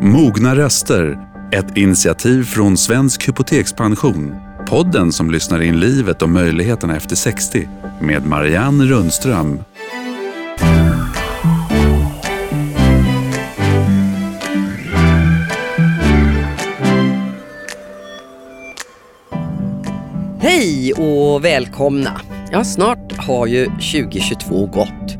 Mogna röster, ett initiativ från Svensk Hypotekspension. Podden som lyssnar in livet och möjligheterna efter 60 med Marianne Rundström. Hej och välkomna! Ja, snart har ju 2022 gått.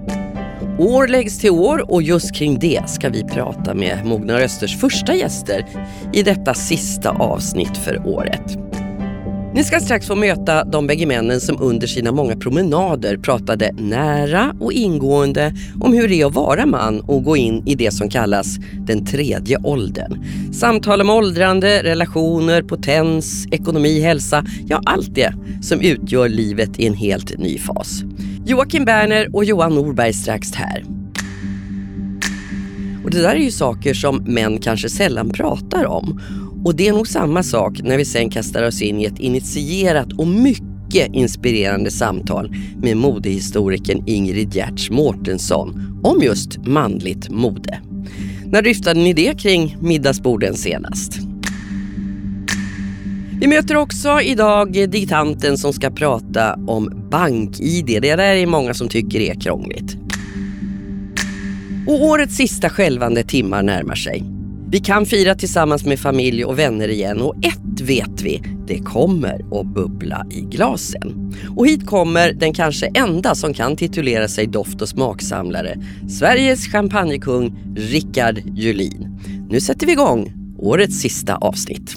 År läggs till år och just kring det ska vi prata med Mogna Rösters första gäster i detta sista avsnitt för året. Ni ska strax få möta de bägge männen som under sina många promenader pratade nära och ingående om hur det är att vara man och gå in i det som kallas den tredje åldern. Samtal om åldrande, relationer, potens, ekonomi, hälsa, ja allt det som utgör livet i en helt ny fas. Joakim Berner och Johan Norberg strax här. Och det där är ju saker som män kanske sällan pratar om. Och det är nog samma sak när vi sen kastar oss in i ett initierat och mycket inspirerande samtal med modehistorikern Ingrid Gertz Mårtensson om just manligt mode. När dryftade ni det kring middagsborden senast? Vi möter också idag digitanten som ska prata om bank-id. Det där är många som tycker är krångligt. Och årets sista skälvande timmar närmar sig. Vi kan fira tillsammans med familj och vänner igen och ett vet vi, det kommer att bubbla i glasen. Och hit kommer den kanske enda som kan titulera sig doft och smaksamlare, Sveriges champagnekung Rickard Julin. Nu sätter vi igång årets sista avsnitt.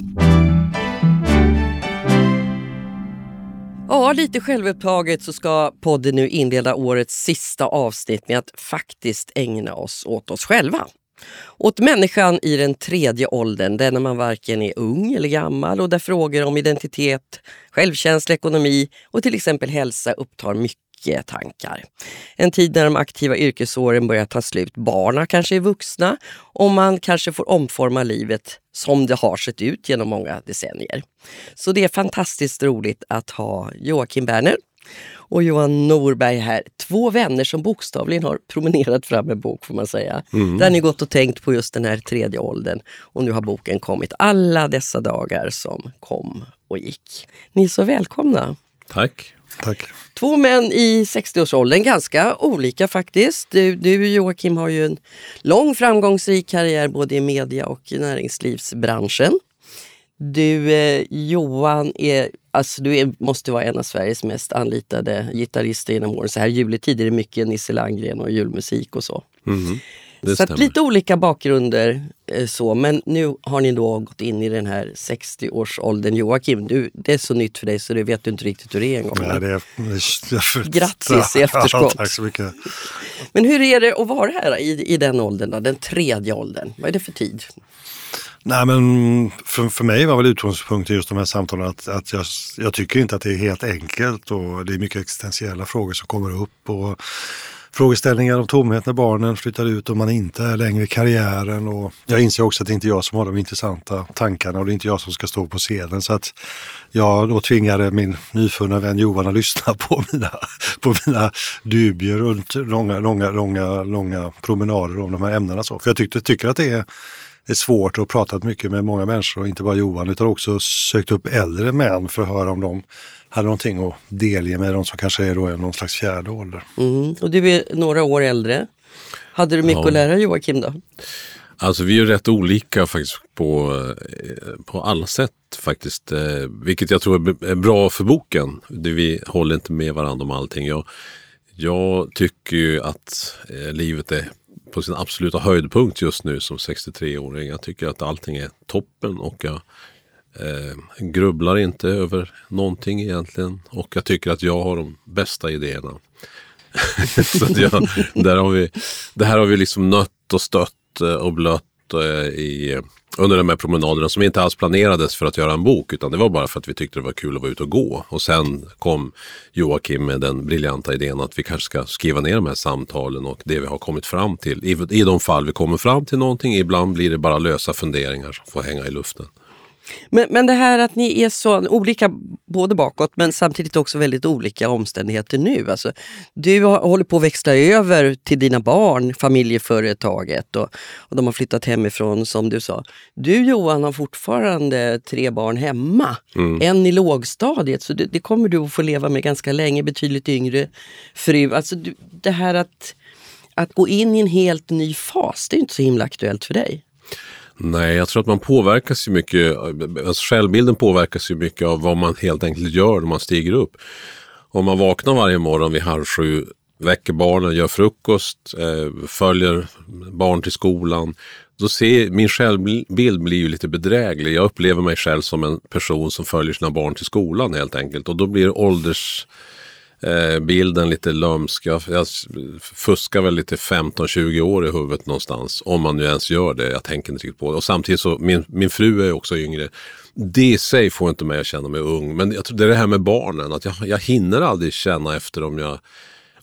Ja, lite självupptaget så ska podden nu inleda årets sista avsnitt med att faktiskt ägna oss åt oss själva. Åt människan i den tredje åldern, där när man varken är ung eller gammal och där frågor om identitet, självkänsla, ekonomi och till exempel hälsa upptar mycket tankar. En tid när de aktiva yrkesåren börjar ta slut. Barna kanske är vuxna och man kanske får omforma livet som det har sett ut genom många decennier. Så det är fantastiskt roligt att ha Joakim Berner och Johan Norberg här. Två vänner som bokstavligen har promenerat fram en bok får man säga. Mm. Där ni gått och tänkt på just den här tredje åldern. Och nu har boken kommit. Alla dessa dagar som kom och gick. Ni är så välkomna. Tack. Tack. Två män i 60-årsåldern, ganska olika faktiskt. Du, du Joakim har ju en lång framgångsrik karriär både i media och i näringslivsbranschen. Du eh, Johan, är, alltså, du är, måste vara en av Sveriges mest anlitade gitarrister genom åren. Så här juletid är det mycket Nisse Landgren och julmusik och så. Mm, så lite olika bakgrunder eh, så, men nu har ni då gått in i den här 60-årsåldern. Joakim, du, det är så nytt för dig så det vet du inte riktigt hur det är en gång. Nej, det är, Grattis i efterskott! tack så mycket! Men hur är det att vara här i, i den åldern, då, den tredje åldern? Vad är det för tid? Nej men för, för mig var väl utgångspunkten just de här samtalen att, att jag, jag tycker inte att det är helt enkelt och det är mycket existentiella frågor som kommer upp. Och frågeställningar om tomhet när barnen flyttar ut och man inte är längre i karriären. Och jag inser också att det inte är jag som har de intressanta tankarna och det är inte jag som ska stå på scenen. Så att jag då tvingade min nyfunna vän Johan att lyssna på mina, på mina dubier runt långa, långa, långa, långa promenader om de här ämnena. Så. För jag tyckte, tycker att det är det är svårt och pratat mycket med många människor, inte bara Johan, utan också sökt upp äldre män för att höra om de hade någonting att delge med de som kanske är då någon slags fjärde ålder. Mm. Och du är några år äldre. Hade du mycket ja. att lära Joakim då? Alltså vi är rätt olika faktiskt på, eh, på alla sätt faktiskt. Eh, vilket jag tror är bra för boken. Vi håller inte med varandra om allting. Jag, jag tycker ju att eh, livet är på sin absoluta höjdpunkt just nu som 63-åring. Jag tycker att allting är toppen och jag eh, grubblar inte över någonting egentligen. Och jag tycker att jag har de bästa idéerna. så jag, där har vi, det här har vi liksom nött och stött eh, och blött eh, i under de här promenaderna som inte alls planerades för att göra en bok utan det var bara för att vi tyckte det var kul att vara ute och gå. Och sen kom Joakim med den briljanta idén att vi kanske ska skriva ner de här samtalen och det vi har kommit fram till. I, i de fall vi kommer fram till någonting, ibland blir det bara lösa funderingar som får hänga i luften. Men, men det här att ni är så olika, både bakåt men samtidigt också väldigt olika omständigheter nu. Alltså, du har, håller på att växla över till dina barn, familjeföretaget och, och de har flyttat hemifrån som du sa. Du Johan har fortfarande tre barn hemma. Mm. En i lågstadiet, så det, det, kommer du att få leva med ganska länge. Betydligt yngre fru. Alltså, du, det här att, att gå in i en helt ny fas, det är inte så himla aktuellt för dig. Nej, jag tror att man påverkas ju mycket, alltså självbilden påverkas ju mycket av vad man helt enkelt gör när man stiger upp. Om man vaknar varje morgon vid halv sju, väcker barnen, gör frukost, eh, följer barn till skolan. Då ser, min självbild blir ju lite bedräglig. Jag upplever mig själv som en person som följer sina barn till skolan helt enkelt. Och då blir ålders eh, bilden lite lömsk. Jag, jag fuskar väl lite 15-20 år i huvudet någonstans. Om man nu ens gör det. Jag tänker inte riktigt på det. Och samtidigt så, min, min fru är också yngre. Det i sig får inte mig att känna mig ung. Men jag tror det är det här med barnen. Att jag, jag hinner aldrig känna efter om jag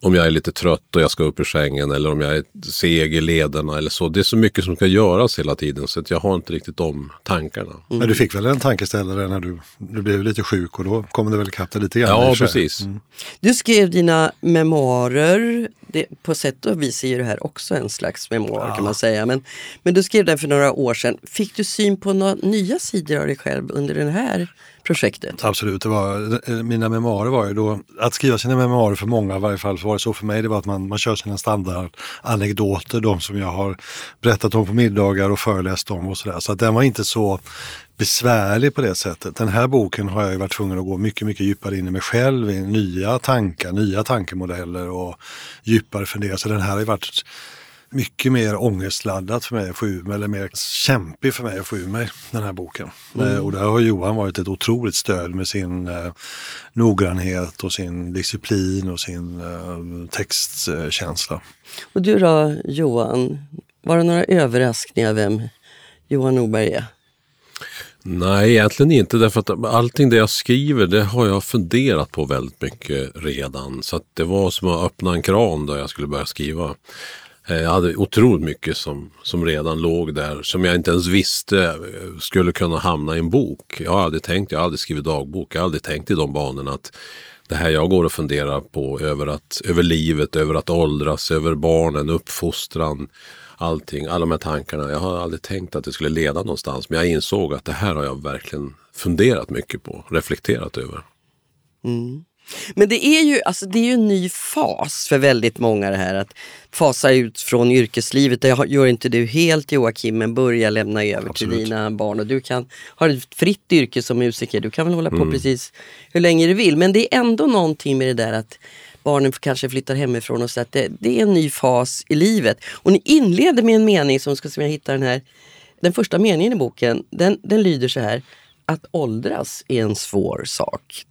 om jag är lite trött och jag ska upp ur sängen eller om jag är seg i lederna eller så. Det är så mycket som ska göras hela tiden så att jag har inte riktigt de tankarna. Mm. Men du fick väl en tankeställare när du, du blev lite sjuk och då kom det väl ikapp dig lite grann? Ja, precis. Mm. Du skrev dina memoarer. Det, på sätt och vis är det här också en slags memoar ja. kan man säga. Men, men du skrev den för några år sedan. Fick du syn på några nya sidor av dig själv under den här projektet? Absolut, det var, eh, mina memoarer var ju då, att skriva sina memoarer för många i varje fall, så var det så för mig, det var att man, man kör sina standardanekdoter, de som jag har berättat om på middagar och föreläst om och sådär. Så att den var inte så besvärlig på det sättet. Den här boken har jag ju varit tvungen att gå mycket, mycket djupare in i mig själv, i nya tankar, nya tankemodeller och djupare fundera. Så den här har ju varit mycket mer ångestladdat för mig att få ur mig, eller mer kämpig för mig att få ur mig den här boken. Mm. Eh, och där har Johan varit ett otroligt stöd med sin eh, noggrannhet och sin disciplin och sin eh, textkänsla. Och du då Johan, var det några överraskningar vem Johan Norberg är? Nej, egentligen inte därför att allting det jag skriver det har jag funderat på väldigt mycket redan. Så det var som att öppna en kran då jag skulle börja skriva. Eh, jag hade otroligt mycket som, som redan låg där som jag inte ens visste eh, skulle kunna hamna i en bok. Jag har aldrig tänkt, jag har aldrig skrivit dagbok, jag har aldrig tänkt i de banorna att det här jag går och funderar på över, att, över livet, över att åldras, över barnen, uppfostran, allting, alla de här tankarna. Jag har aldrig tänkt att det skulle leda någonstans men jag insåg att det här har jag verkligen funderat mycket på, reflekterat över. Mm. Men det är, ju, alltså det är ju en ny fas för väldigt många det här att fasa ut från yrkeslivet. Det gör inte du helt Joakim, men börja lämna över Absolut. till dina barn. Och du kan ha ett fritt yrke som musiker, du kan väl hålla på mm. precis hur länge du vill. Men det är ändå någonting med det där att barnen kanske flyttar hemifrån och så att det, det är en ny fas i livet. Och ni inleder med en mening som ska se om jag hittar den här. Den första meningen i boken, den, den lyder så här. Att åldras är en svår sak.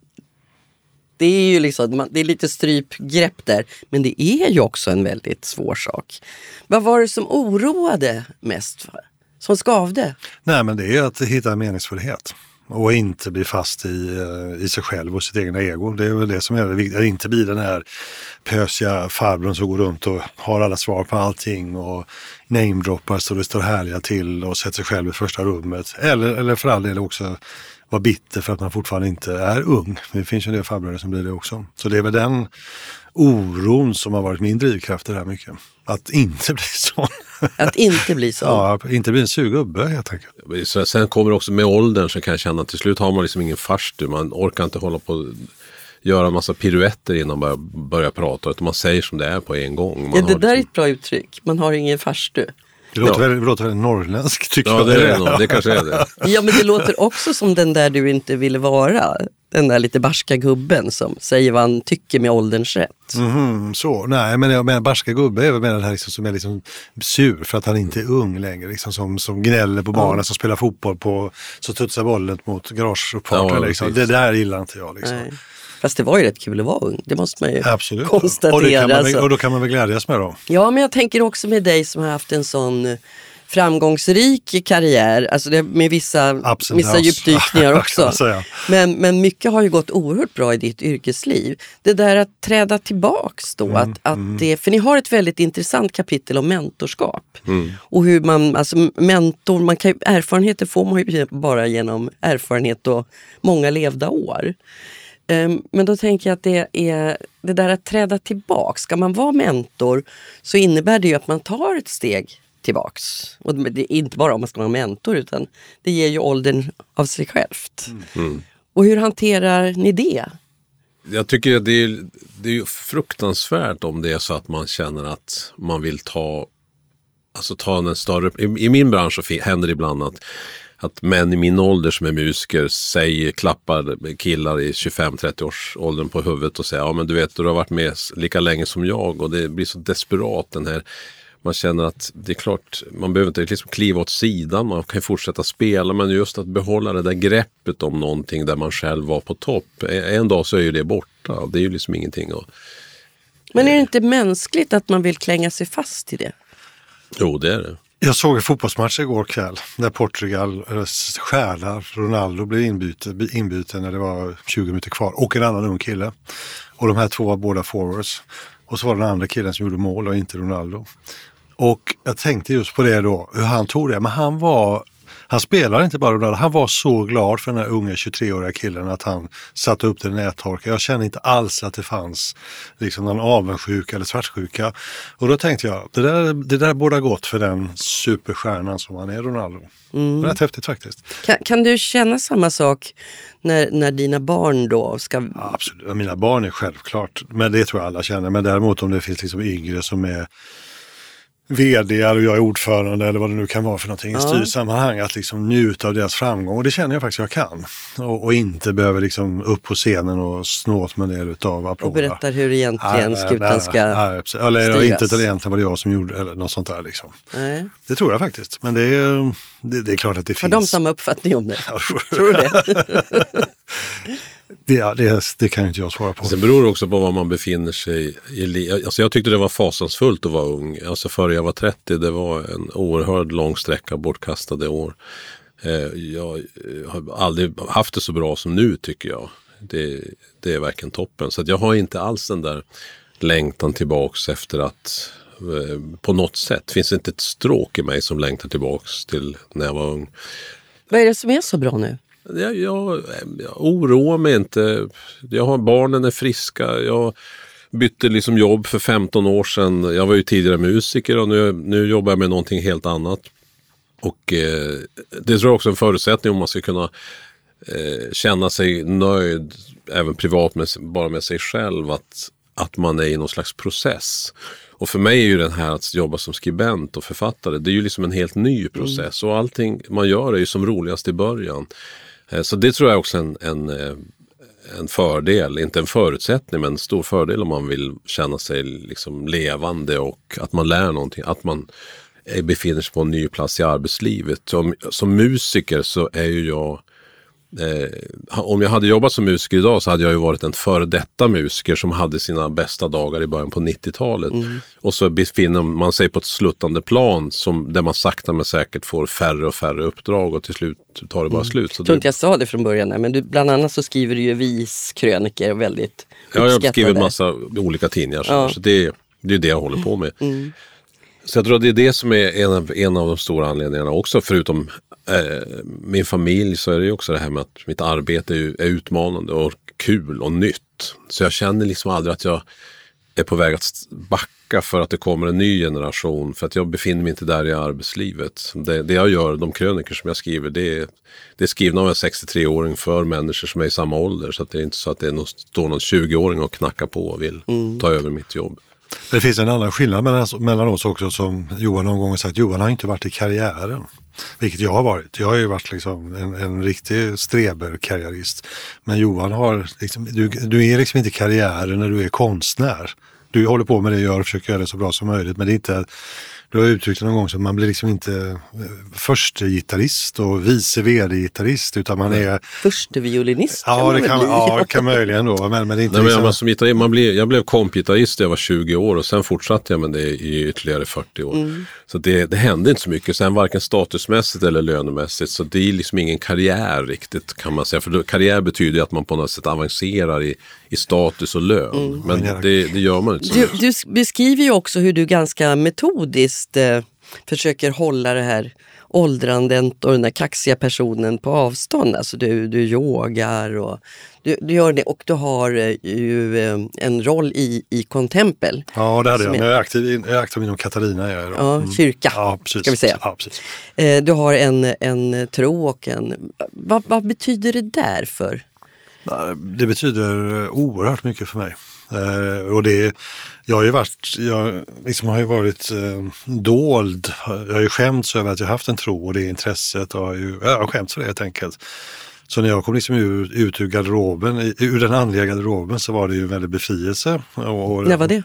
Det är ju liksom, det är lite strypgrepp där, men det är ju också en väldigt svår sak. Vad var det som oroade mest? För? Som skavde? Nej, men det är att hitta meningsfullhet och inte bli fast i, eh, i sig själv och sitt egna ego. Det är väl det som är det viktiga. Att inte bli den här pösiga farbrorn som går runt och har alla svar på allting och namedroppar så det står härliga till och sätter sig själv i första rummet. Eller, eller för all del också vara bitter för att man fortfarande inte är ung. Det finns ju en del farbröder som blir det också. Så det är väl den oron som har varit min drivkraft i det här mycket. Att inte bli sån. Att inte bli så? ja, inte bli en surgubbe helt enkelt. Så sen kommer det också med åldern så kan jag känna att till slut har man liksom ingen farstu. Man orkar inte hålla på göra en massa piruetter innan man börjar prata. Utan man säger som det är på en gång. Man ja, det där liksom... är ett bra uttryck. Man har ingen farstu. Det låter, ja. väldigt, det låter väldigt norrländskt tycker ja, jag. Det, är det, det kanske är det. Ja, men det låter också som den där du inte ville vara. Den där lite barska gubben som säger vad han tycker med ålderns rätt. Mm, så, nej men jag menar barska gubbe är väl den här liksom, som är liksom sur för att han inte är ung längre. Liksom, som, som gnäller på barnen, ja. som spelar fotboll på, så tutsar bollen mot garageuppfarten. Ja, liksom. Det där gillar inte jag. Liksom. Nej. Fast det var ju rätt kul att vara ung, det måste man ju Absolut. konstatera. Och, man, alltså. och då kan man väl glädjas med dem. Ja, men jag tänker också med dig som har haft en sån framgångsrik karriär, alltså det, med vissa, vissa djupdykningar kan också. Men, men mycket har ju gått oerhört bra i ditt yrkesliv. Det där att träda tillbaks då, Mm, att, att det, för ni har ett väldigt intressant kapitel om mentorskap. Och hur man, alltså mentor, man kan, erfarenheter får man ju bara genom erfarenhet och många levda år. Ehm, Men då tänker jag att det är det där att träda tillbaks. Ska man vara mentor så innebär det ju att man tar ett steg tillbaks. Och det är inte bara om man ska vara mentor utan det ger ju åldern av sig självt. Och hur hanterar ni det? Jag tycker att det är, det är fruktansvärt om det är så att man känner att man vill ta, alltså ta en större, i, i min bransch så händer det ibland att, att män i min ålder som är musiker säger, klappar killar i 25-30 års åldern på huvudet och säger ja men du vet du har varit med lika länge som jag och det blir så desperat den här man känner att det är klart, man behöver inte liksom kliva åt sidan, man kan ju fortsätta spela men just att behålla det där greppet om någonting där man själv var på topp. En dag så är ju det borta det är ju liksom ingenting att... Men är det inte mänskligt att man vill klänga sig fast i det? Jo, det är det. Jag såg en fotbollsmatch igår kväll där Portugal eh, stjärnar stjärna Ronaldo blev inbyten, inbyten när det var 20 minuter kvar och en annan ung kille. Och de här två var båda forwards. Och så var det den andra killen som gjorde mål och inte Ronaldo. Och jag tänkte just på det då, hur han tog det. Men han var, han spelade inte bara Ronaldo, han var så glad för den här unga 23-åriga killen att han satte upp den nättorka. Jag kände inte alls att det fanns liksom någon avundsjuka eller svartsjuka. Och då tänkte jag, det där, det där borde ha gått för den superstjärnan som han är, Ronaldo. Mm. Rätt häftigt faktiskt. Kan, kan du känna samma sak när, när dina barn då ska... Ja, absolut, mina barn är självklart, men det tror jag alla känner. Men däremot om det finns liksom yngre som är vd och jag är ordförande eller vad det nu kan vara för någonting i styrsammanhang, att liksom njuta av deras framgång. Och det känner jag faktiskt jag kan. Och, och inte behöver liksom upp på scenen och snå åt mig del utav applåder. Och berättar hur egentligen skutan ska nej, precis. Eller styras. inte att det egentligen var det jag som gjorde eller något sånt där. Liksom. Nej. Det tror jag faktiskt. Men det är, det, det är klart att det Har finns. de samma uppfattning om det? Ja, Tror du det? det, det, det kan inte jag svara på. Sen beror det också på var man befinner sig i. Alltså jag tyckte det var fasansfullt att vara ung. Alltså före jag var 30, det var en oerhörd lång sträcka bortkastade år. Eh, Jag har aldrig haft det så bra som nu tycker jag. Det, det är verkligen toppen. Så att jag har inte alls den där längtan tillbaks efter att eh, på något sätt, finns det inte ett stråk i mig som längtar tillbaks till när jag var ung. Vad är det som är så bra nu? Jag, jag, jag oroar mig inte. Jag har, barnen är friska. Jag bytte liksom jobb för 15 år sedan. Jag var ju tidigare musiker och nu, nu jobbar jag med någonting helt annat. Och eh, det tror jag också är en förutsättning om man ska kunna eh, känna sig nöjd även privat med, bara med sig själv. Att, att man är i någon slags process. Och för mig är ju den här att jobba som skribent och författare, det är ju liksom en helt ny process. Och allting man gör är ju som roligast i början. Eh, så det tror jag också är en, en, eh, en fördel, inte en förutsättning men en stor fördel om man vill känna sig liksom levande och att man lär någonting. Att man eh, befinner sig på en ny plats i arbetslivet. Som, som musiker så är ju jag Eh, om jag hade jobbat som musiker idag så hade jag ju varit en före detta musiker som hade sina bästa dagar i början på 90-talet. Och så befinner man sig på ett sluttande plan som, där man sakta men säkert får färre och färre uppdrag och till slut tar det bara slut. Så Jag tror inte jag sa det från början, men du, bland annat så skriver du ju viskröniker och väldigt ja, jag har uppskattade. skrivit en massa olika tidningar. Så, Ja. så det, det är det jag håller på med. Så jag tror att det är det som är en av, en av de stora anledningarna också. Förutom min familj så är det ju också det här med att mitt arbete är, utmanande och kul och nytt. Så jag känner liksom aldrig att jag är på väg att backa för att det kommer en ny generation. För att jag befinner mig inte där i arbetslivet. Det, det jag gör, de kröniker som jag skriver, det är, det är skrivna av en 63-åring för människor som är i samma ålder. Så att det är inte så att det är någon, står någon 20-åring och knackar på och vill ta över mitt jobb. Det finns en annan skillnad mellan, mellan oss också som Johan någon gång har sagt. Johan har inte varit i karriären. Vilket jag har varit. Jag har ju varit liksom en, en riktig streberkarriärist. Men Johan har, liksom, du, du är liksom inte i karriären när du är konstnär. Du håller på med det du gör och försöker göra det så bra som möjligt. Men det är inte, du har uttryckt det någon gång så att man blir liksom inte eh, förste gitarrist och vice vd-gitarrist utan man är... Förste violinist Ja, man det kan, bli. ja, kan möjligen då. Men, men det är inte Nej, men liksom... jag, som gitarrist, man blir, jag blev kompgitarrist när jag var 20 år och sen fortsatte jag med det i ytterligare 40 år. Mm. Så det, det hände inte så mycket, sen varken statusmässigt eller lönemässigt. Så det är liksom ingen karriär riktigt kan man säga. För då, karriär betyder ju att man på något sätt avancerar i, i status och lön. Men Ja. det, det gör man inte så Du, du beskriver ju också hur du ganska metodiskt eh, försöker hålla det här åldrandet och den där kaxiga personen på avstånd. Alltså du, du yogar och du, du gör det och du har eh, ju eh, en roll i, i Contempel. Ja, det hade jag. är- Jag är aktiv, jag är aktiv inom Katarina. Jag är. Ja, kyrka ja, precis. ska vi säga. Ja, precis. Eh, Du har en, en tro och en... Vad, vad betyder det där för? Det betyder oerhört mycket för mig. Eh, och det, jag har ju varit, jag liksom har ju varit eh, dold. Jag har ju skämts över att jag haft en tro och det intresset. Och har ju, jag har skämts för det helt enkelt. Så när jag kom liksom ur, ut ur garderoben, ur den andliga garderoben så var det ju en väldig befrielse. Och, och, När var det?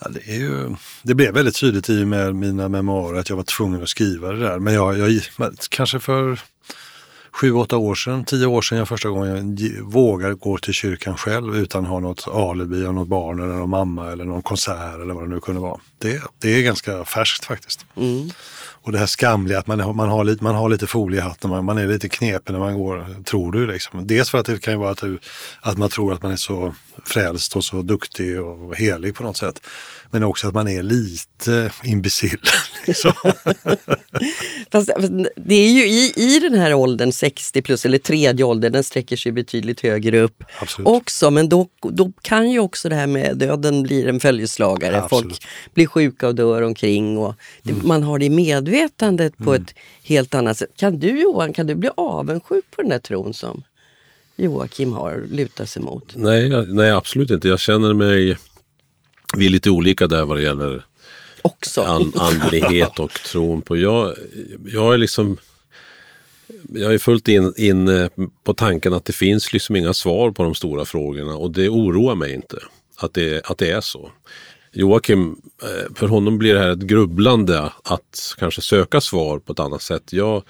Ja, det, är ju, det blev väldigt tydligt i och med mina memoarer att jag var tvungen att skriva det där. Men jag, jag kanske för sju, åtta år sedan, tio år sedan jag första gången vågar gå till kyrkan själv utan att ha något alibi av något barn eller någon mamma eller någon konsert eller vad det nu kunde vara. Det, det är ganska färskt faktiskt. Och det här skamliga att man, man, har, lite, man har lite foliehatt, och man, man är lite knepig när man går, tror du. Liksom. Dels för att det kan ju vara att, att man tror att man är så frälst och så duktig och helig på något sätt. Men också att man är lite imbecill. Liksom. Fast det är ju i, i den här åldern, 60 plus, eller tredje åldern, den sträcker sig betydligt högre upp Absolut. också. Men då, då kan ju också det här med döden bli en följeslagare. Ja. Mm. Folk blir sjuka och dör omkring. Och det, Man har det i medvetandet på ett helt annat sätt. Kan du Johan, kan du bli avundsjuk på den där tron som Joakim har lutat sig mot? Nej, nej, absolut inte. Jag känner mig... Vi är lite olika där vad det gäller Också. an, andlighet och tron på. Jag, jag är liksom jag är fullt in, in på tanken att det finns liksom inga svar på de stora frågorna och det oroar mig inte att det, att det är så. Joakim, eh, för honom blir det här ett grubblande att kanske söka svar på ett annat sätt. Jag,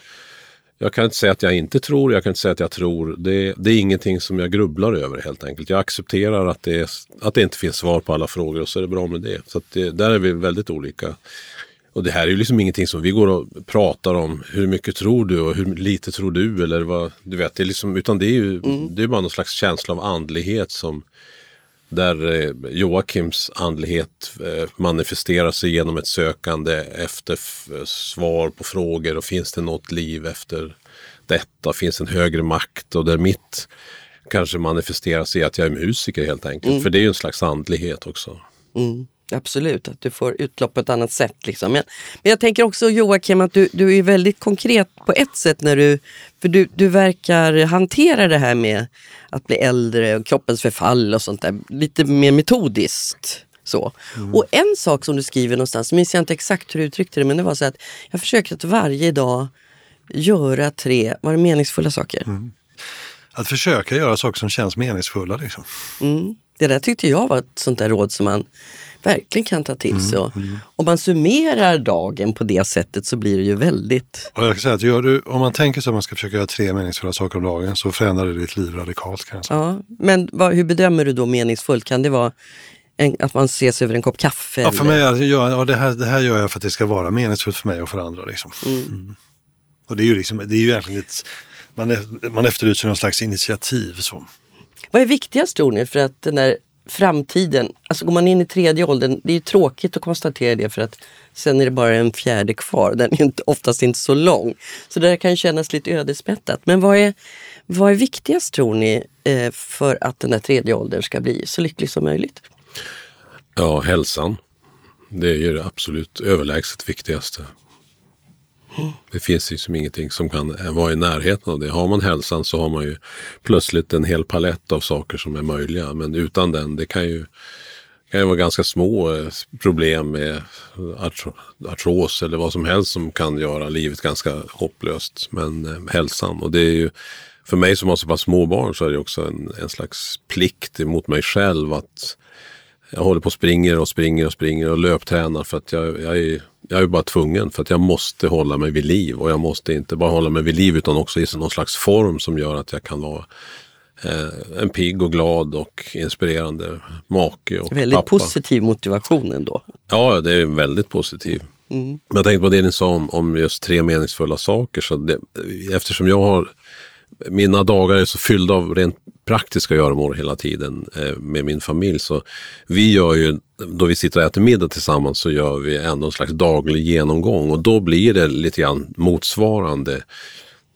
jag kan inte säga att jag inte tror, jag kan inte säga att jag tror. Det, det är ingenting som jag grubblar över helt enkelt. Jag accepterar att det, är, att det inte finns svar på alla frågor och så är det bra med det. Så det, där är vi väldigt olika. Och det här är ju liksom ingenting som vi går och pratar om. Hur mycket tror du och hur lite tror du? Eller vad, du vet, det är liksom, utan det är ju det är bara någon slags känsla av andlighet som där eh, Joakims andlighet eh, manifesterar sig genom ett sökande efter f- svar på frågor och finns det något liv efter detta? Finns en högre makt? Och där mitt kanske manifesterar sig i att jag är musiker helt enkelt. För det är ju en slags andlighet också. Mm, absolut, att du får utlopp på ett annat sätt. Liksom. Men, men jag tänker också Joakim att du, du är väldigt konkret på ett sätt när du, för du, du verkar hantera det här med att bli äldre och kroppens förfall och sånt där lite mer metodiskt. Så. Och en sak som du skriver någonstans, minns jag inte exakt hur du uttryckte det, men det var så att jag försöker att varje dag göra tre, var det meningsfulla saker? Att försöka göra saker som känns meningsfulla. Liksom. Mm. Det där tyckte jag var ett sånt där råd som man verkligen kan ta till sig. Och Om man summerar dagen på det sättet så blir det ju väldigt... Och jag kan säga att gör du, om man tänker sig att man ska försöka göra tre meningsfulla saker om dagen så förändrar det ditt liv radikalt. Kan jag. Ja. Men vad, hur bedömer du då meningsfullt? Kan det vara en, att man ses över en kopp kaffe? Ja, för mig, är det- ja, det, här, det här gör jag för att det ska vara meningsfullt för mig och för andra. Liksom. Mm. Och det är ju, liksom, det är ju egentligen ett, man, man efterlyser någon slags initiativ. Så. Vad är viktigast tror ni? För att den där framtiden, alltså går man in i tredje åldern, det är ju tråkigt att konstatera det för att sen är det bara en fjärde kvar. Den är inte, oftast inte så lång. Så det där kan kännas lite ödesmättat. Men vad är, vad är viktigast tror ni eh, för att den där tredje åldern ska bli så lycklig som möjligt? Ja, hälsan. Det är ju det absolut överlägset viktigaste. Det finns liksom ingenting som kan vara i närheten av det. Har man hälsan så har man ju plötsligt en hel palett av saker som är möjliga. Men utan den, det kan ju, kan ju vara ganska små eh, problem med artros eller vad som helst som kan göra livet ganska hopplöst. Men eh, hälsan, och det är ju för mig som har så pass små barn så är det också en, en slags plikt emot mig själv att jag håller på och springer och springer och springer och löptränar för att jag, jag, är, jag är bara tvungen. För att jag måste hålla mig vid liv. Och jag måste inte bara hålla mig vid liv utan också i någon slags form som gör att jag kan vara eh, en pigg och glad och inspirerande make och Väldigt pappa. positiv motivation ändå. Ja, det är väldigt positiv. Men jag tänkte på det ni sa om, om just tre meningsfulla saker. Så det, eftersom jag har mina dagar är så fyllda av rent praktiska göromål hela tiden eh, med min familj. Så vi gör ju, då vi sitter och äter middag tillsammans så gör vi ändå en slags daglig genomgång och då blir det lite grann motsvarande eh,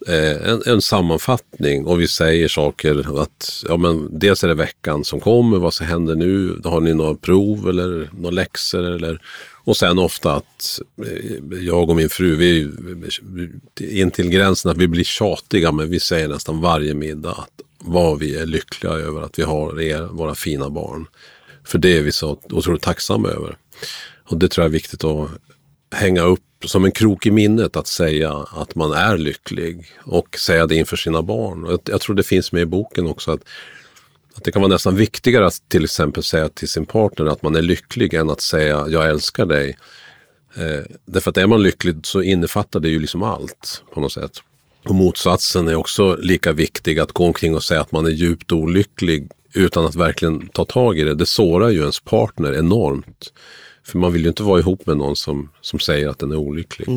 Eh, en, en sammanfattning och vi säger saker att ja, men dels är det veckan som kommer, vad som händer nu, har ni några prov eller några läxor eller och sen ofta att eh, jag och min fru, vi är in till gränsen att vi blir tjatiga men vi säger nästan varje middag att vad vi är lyckliga över att vi har er, våra fina barn. För det är vi så otroligt tacksamma över. Och det tror jag är viktigt att hänga upp som en krok i minnet att säga att man är lycklig och säga det inför sina barn. Jag, jag tror det finns med i boken också att, att det kan vara nästan viktigare att till exempel säga till sin partner att man är lycklig än att säga jag älskar dig. Eh, därför att är man lycklig så innefattar det ju liksom allt på något sätt. Och motsatsen är också lika viktig, att gå omkring och säga att man är djupt olycklig utan att verkligen ta tag i det. Det sårar ju ens partner enormt. För man vill ju inte vara ihop med någon som, som säger att den är olycklig.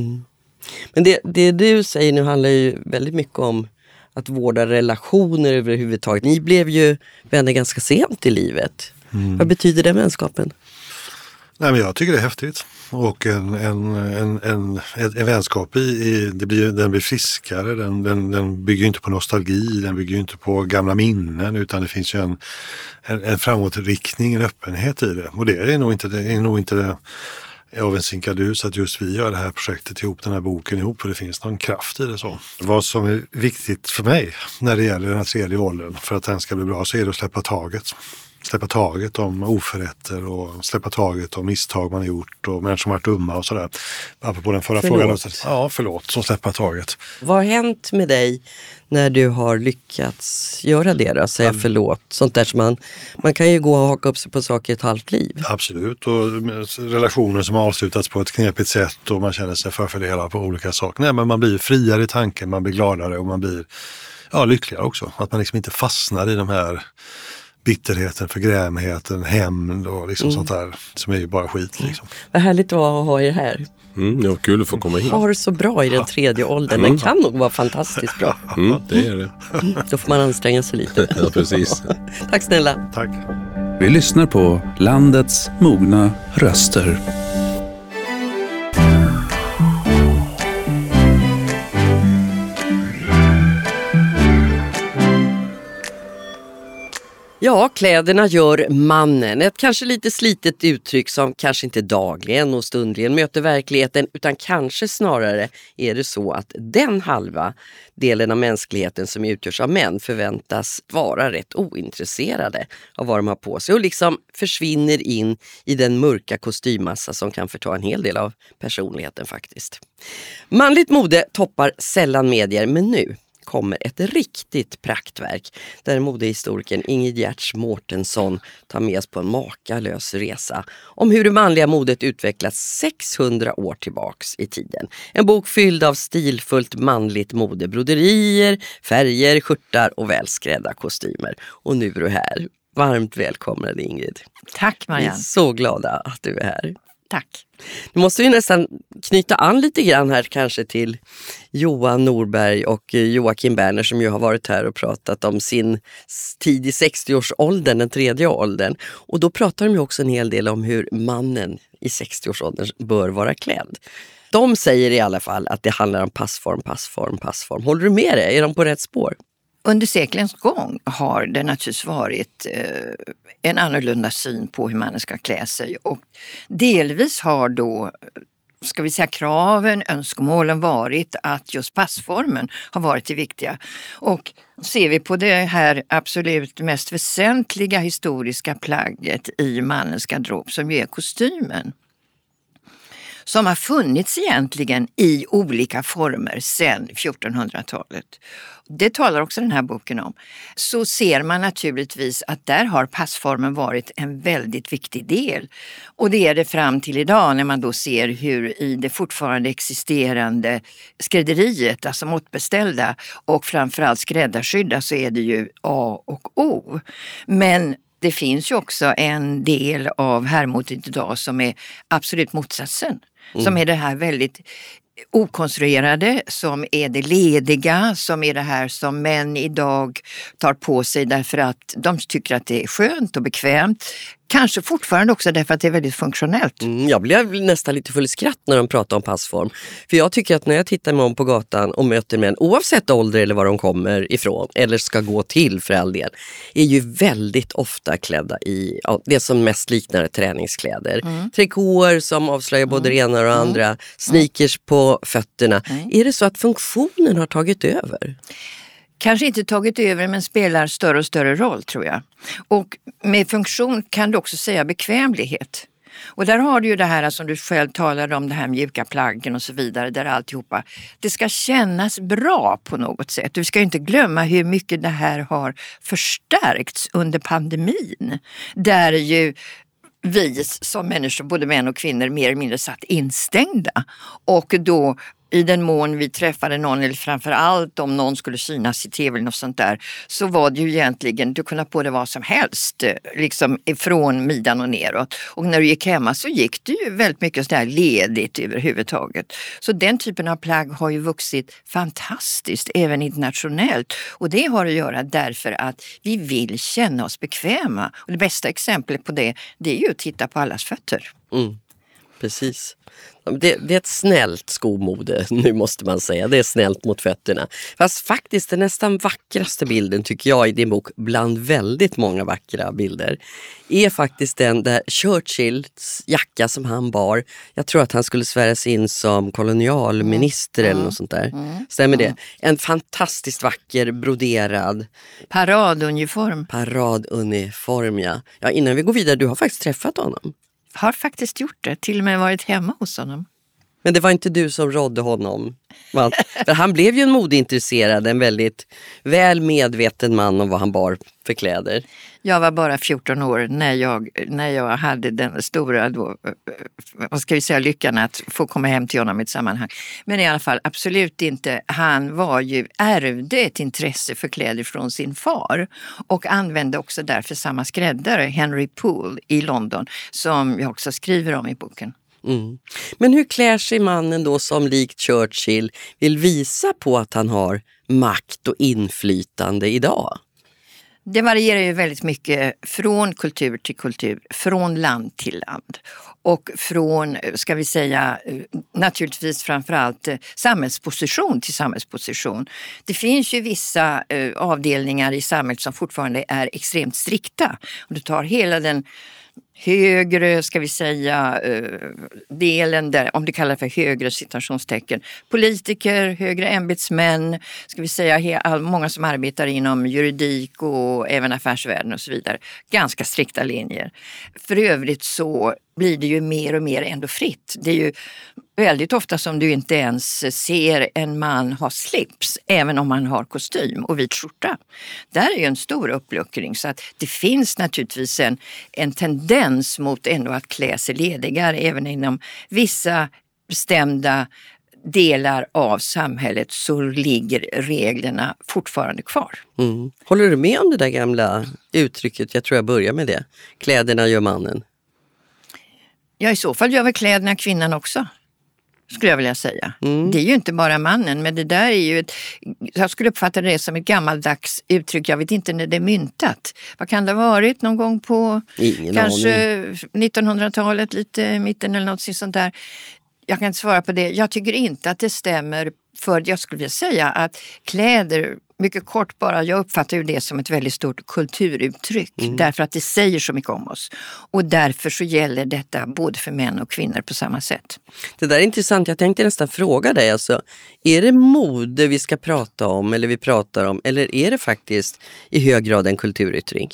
Men det, det du säger nu handlar ju väldigt mycket om att vårda relationer överhuvudtaget. Ni blev ju vänner ganska sent i livet. Vad betyder den vänskapen? Nej, men jag tycker det är häftigt. Och en, en, en, en, en, en vänskap i, i det blir, den blir friskare, den, den, den bygger inte på nostalgi, den bygger inte på gamla minnen utan det finns ju en, en, en framåtriktning, en öppenhet i det. Och det är nog inte det, är nog inte det av en sinkadus att just vi gör det här projektet ihop, den här boken ihop, för det finns någon kraft i det. så. Vad som är viktigt för mig när det gäller den här tredje åldern, för att den ska bli bra, så är det att släppa taget släppa taget om oförrätter och släppa taget om misstag man har gjort och människor som varit dumma och sådär. Apropå den förra Förlåt. frågan. Ja, förlåt. Så släppa taget. Vad har hänt med dig när du har lyckats göra det då? Säga förlåt. Sånt där som man, man kan ju gå och haka upp sig på saker ett halvt liv. Absolut. Och relationer som har avslutats på ett knepigt sätt och man känner sig förfördelad på olika saker. Nej, men man blir friare i tanken, man blir gladare och man blir ja, lyckligare också. Att man liksom inte fastnar i de här bitterheten, förgrämheten, hämnd och liksom sånt där som är ju bara skit. Liksom. Vad härligt det var att ha er här. Mm, det var kul att få komma hit. Ha det så bra i den tredje åldern. Den kan nog vara fantastiskt bra. Mm, det är det. Då får man anstränga sig lite. Ja, precis. Tack snälla. Tack. Vi lyssnar på landets mogna röster. Ja, kläderna gör mannen. Ett kanske lite slitet uttryck som kanske inte dagligen och stundligen möter verkligheten utan kanske snarare är det så att den halva delen av mänskligheten som utgörs av män förväntas vara rätt ointresserade av vad de har på sig och liksom försvinner in i den mörka kostymmassa som kan förta en hel del av personligheten faktiskt. Manligt mode toppar sällan medier men nu kommer ett riktigt praktverk där modehistorikern Ingrid Gertz Mårtensson tar med oss på en makalös resa om hur det manliga modet utvecklats 600 år tillbaks i tiden. En bok fylld av stilfullt manligt mode, broderier, färger, skjortar och välskrädda kostymer. Och nu är du här. Varmt välkommen Ingrid. Tack Vi är Marianne. så glada att du är här. Tack. Nu måste vi nästan knyta an lite grann här kanske till Johan Norberg och eh, Joakim Berner som ju har varit här och pratat om sin tid i 60-årsåldern, den tredje åldern. Och då pratar de ju också en hel del om hur mannen i 60-årsåldern bör vara klädd. De säger i alla fall att det handlar om passform, passform, passform. Håller du med det? Är de på rätt spår? Under seklens gång har det naturligtvis varit eh, en annorlunda syn på hur mannen ska klä sig och delvis har då ska vi säga kraven, önskemålen varit att just passformen har varit det viktiga. Och ser vi på det här absolut mest väsentliga historiska plagget i mannens garderob som ju är kostymen som har funnits egentligen i olika former sedan 1400-talet. Det talar också den här boken om. Så ser man naturligtvis att där har passformen varit en väldigt viktig del. Och det är det fram till idag när man då ser hur i det fortfarande existerande skrädderiet, alltså måttbeställda och framförallt skräddarsydda så är det ju A och O. Men det finns ju också en del av herrmodet idag som är absolut motsatsen. Mm. Som är det här väldigt okonstruerade, som är det lediga, som är det här som män idag tar på sig därför att de tycker att det är skönt och bekvämt. Kanske fortfarande också därför att det är väldigt funktionellt. Mm, jag blev nästan lite full i skratt när de pratade om passform. För jag tycker att när jag tittar mig om på gatan och möter män, oavsett ålder eller var de kommer ifrån, eller ska gå till för all del, är ju väldigt ofta klädda i ja, det som mest liknar träningskläder. Mm. Trikåer som avslöjar både mm. det ena och det mm. andra, sneakers på fötterna. Mm. Är det så att funktionen har tagit över? Kanske inte tagit över men spelar större och större roll tror jag. Och med funktion kan du också säga bekvämlighet. Och där har du ju det här som du själv talade om, det här mjuka plaggen och så vidare, där alltihopa, det ska kännas bra på något sätt. Du ska inte glömma hur mycket det här har förstärkts under pandemin. Där ju vi som människor, både män och kvinnor, mer eller mindre satt instängda. Och då i den mån vi träffade någon, eller framför allt om någon skulle synas i tv eller något sånt där, så var det ju egentligen, du kunde ha på dig vad som helst, eh, liksom från midjan och neråt. Och när du gick hemma så gick det ju väldigt mycket sådär ledigt överhuvudtaget. Så den typen av plagg har ju vuxit fantastiskt, även internationellt. Och det har att göra därför att vi vill känna oss bekväma. Och det bästa exemplet på det, det är ju att titta på allas fötter. Mm, precis. Det, det, är ett snällt skomode nu måste man säga. Det är snällt mot fötterna. Fast faktiskt den nästan vackraste bilden tycker jag i din bok, bland väldigt många vackra bilder, är faktiskt den där Churchills jacka som han bar. Jag tror att han skulle sväras in som kolonialminister mm. eller något sånt där. Mm. Stämmer det? En fantastiskt vacker broderad paraduniform. Paraduniform ja. ja. Innan vi går vidare, du har faktiskt träffat honom har faktiskt gjort det, till och med varit hemma hos honom. Men det var inte du som rådde honom? För han blev ju en modeintresserad, en väldigt väl medveten man om vad han bar för kläder. Jag var bara 14 år när jag, när jag hade den stora då, eh, eh, vad ska vi säga, lyckan att få komma hem till honom i ett sammanhang. Men i alla fall absolut inte. Han var ju, ärvde ett intresse för kläder från sin far och använde också därför samma skräddare, Henry Poole i London, som jag också skriver om i boken. Mm. Men hur klär sig mannen då som likt Churchill vill visa på att han har makt och inflytande idag? Det varierar ju väldigt mycket från kultur till kultur, från land till land och från, ska vi säga, naturligtvis framförallt eh, samhällsposition till samhällsposition. Det finns ju vissa eh, avdelningar i samhället som fortfarande är extremt strikta. Om du tar hela den högre, ska vi säga, eh, delen där, om du kallar det för högre citationstecken. Politiker, högre ämbetsmän, ska vi säga många som arbetar inom juridik och även affärsvärlden och så vidare. Ganska strikta linjer. För övrigt så blir det ju mer och mer ändå fritt. Det är ju väldigt ofta som du inte ens ser en man ha slips, även om han har kostym och vit skjorta. Där är ju en stor uppluckring så att det finns naturligtvis en, en tendens mot ändå att klä sig ledigare även inom vissa bestämda delar av samhället så ligger reglerna fortfarande kvar. Mm. Håller du med om det där gamla uttrycket, jag tror jag börjar med det, kläderna gör mannen? Ja, i så fall gör väl kläderna kvinnan också. Skulle jag vilja säga. Mm. Det är ju inte bara mannen, men det där är ju ett, jag skulle uppfatta det som ett gammaldags uttryck. Jag vet inte när det är myntat. Vad kan det ha varit? Någon gång på Ingen kanske 1900-talet, lite mitten eller något sånt där. Jag kan inte svara på det. Jag tycker inte att det stämmer för jag skulle vilja säga att kläder mycket kort bara, jag uppfattar ju det som ett väldigt stort kulturuttryck mm. därför att det säger så mycket om oss. Och därför så gäller detta både för män och kvinnor på samma sätt. Det där är intressant, jag tänkte nästan fråga dig, alltså, är det mode vi ska prata om eller vi pratar om eller är det faktiskt i hög grad en kulturyttring?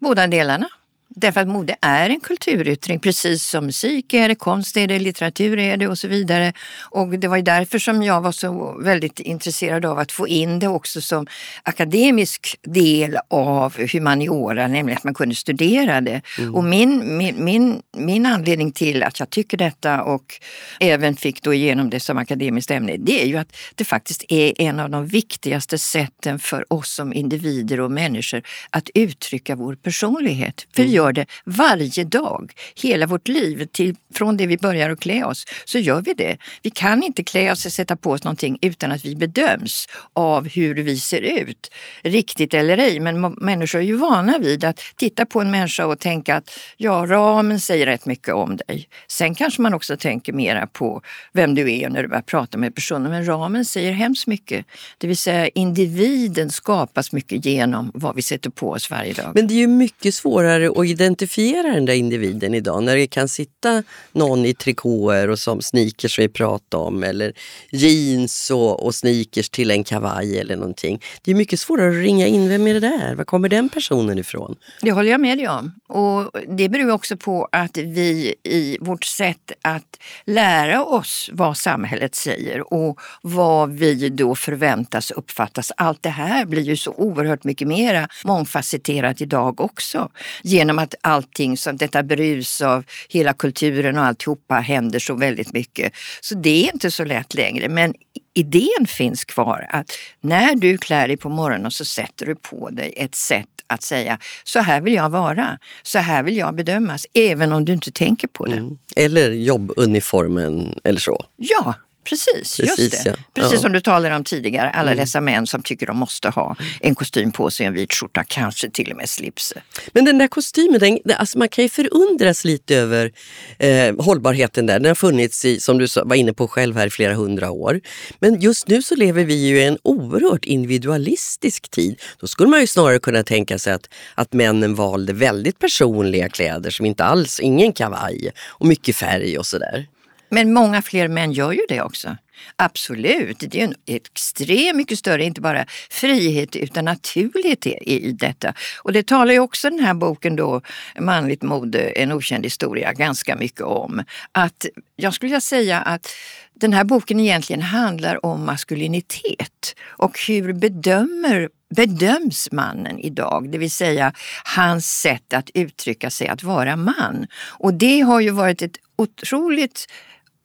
Båda delarna. Därför att mode är en kulturyttring, precis som musik är det, konst är det, litteratur är det och så vidare. Och det var ju därför som jag var så väldigt intresserad av att få in det också som akademisk del av humaniora, nämligen att man kunde studera det. Mm. Och min, min, min, min anledning till att jag tycker detta och även fick då igenom det som akademiskt ämne, det är ju att det faktiskt är en av de viktigaste sätten för oss som individer och människor att uttrycka vår personlighet. För mm gör det varje dag, hela vårt liv, till, från det vi börjar att klä oss, så gör vi det. Vi kan inte klä oss och sätta på oss någonting utan att vi bedöms av hur vi ser ut. Riktigt eller ej, men människor är ju vana vid att titta på en människa och tänka att ja, ramen säger rätt mycket om dig. Sen kanske man också tänker mera på vem du är när du börjar prata med personen, men ramen säger hemskt mycket. Det vill säga individen skapas mycket genom vad vi sätter på oss varje dag. Men det är ju mycket svårare att identifiera den där individen idag när det kan sitta någon i trikåer och som sneakers vi pratade om eller jeans och, och sneakers till en kavaj eller någonting. Det är mycket svårare att ringa in, vem är det där? Var kommer den personen ifrån? Det håller jag med dig om. Och det beror också på att vi i vårt sätt att lära oss vad samhället säger och vad vi då förväntas uppfattas. Allt det här blir ju så oerhört mycket mera mångfacetterat idag också. Genom att allting, så detta brus av hela kulturen och alltihopa händer så väldigt mycket. Så det är inte så lätt längre. Men idén finns kvar att när du klär dig på morgonen så sätter du på dig ett sätt att säga så här vill jag vara, så här vill jag bedömas, även om du inte tänker på det. Mm. Eller jobbuniformen eller så. Ja, Precis, Precis just det. Ja. Precis som du talade om tidigare, alla mm. dessa män som tycker de måste ha en kostym på sig, en vit skjorta, kanske till och med slips. Men den där kostymen, den, alltså man kan ju förundras lite över eh, hållbarheten där. Den har funnits i, som du var inne på själv här, i flera hundra år. Men just nu så lever vi ju i en oerhört individualistisk tid. Då skulle man ju snarare kunna tänka sig att, att männen valde väldigt personliga kläder som inte alls, ingen kavaj och mycket färg och sådär. Men många fler män gör ju det också. Absolut, det är en extremt mycket större, inte bara frihet utan naturlighet i detta. Och det talar ju också den här boken då, Manligt mode, en okänd historia, ganska mycket om. Att jag skulle vilja säga att den här boken egentligen handlar om maskulinitet och hur bedömer bedöms mannen idag, det vill säga hans sätt att uttrycka sig, att vara man. Och det har ju varit ett otroligt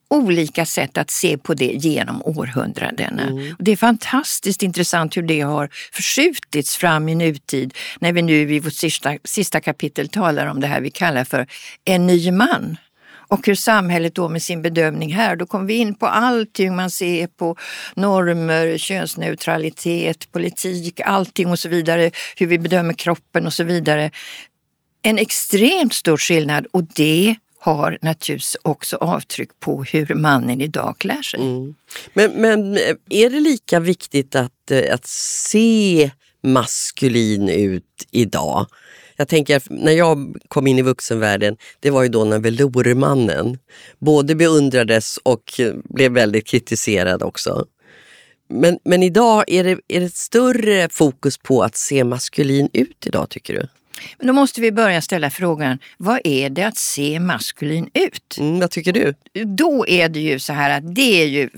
olika sätt att se på det genom århundradena. Mm. det är fantastiskt intressant hur det har förskjutits fram i nutid när vi nu i vårt sista, sista kapitel talar om det här vi kallar för en ny man och hur samhället då med sin bedömning här, då kommer vi in på allting man ser på normer, könsneutralitet, politik, allting och så vidare, hur vi bedömer kroppen och så vidare. En extremt stor skillnad och det har naturligtvis också avtryck på hur mannen idag klär sig. Mm. Men, men eh, är det lika viktigt att, eh, att se maskulin ut idag? Jag tänker när jag kom in i vuxenvärlden, det var ju då när velourmannen både beundrades och eh, blev väldigt kritiserad också. Men, men idag, är det, är det ett större fokus på att se maskulin ut idag tycker du? Men då måste vi börja ställa frågan, vad är det att se maskulin ut? Mm, vad tycker du? Då är det ju så här att det är ju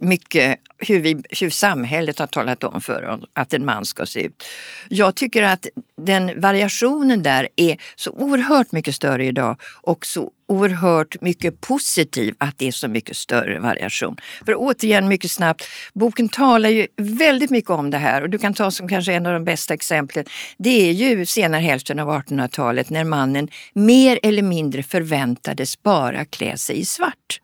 mycket hur, vi, hur samhället har talat om för oss att en man ska se ut. Jag tycker att den variationen där är så oerhört mycket större idag och så oerhört mycket positiv att det är så mycket större variation. För återigen mycket snabbt, boken talar ju väldigt mycket om det här och du kan ta som kanske en av de bästa exemplen. Det är ju senare hälften av 1800-talet när mannen mer eller mindre förväntades bara klä sig i svart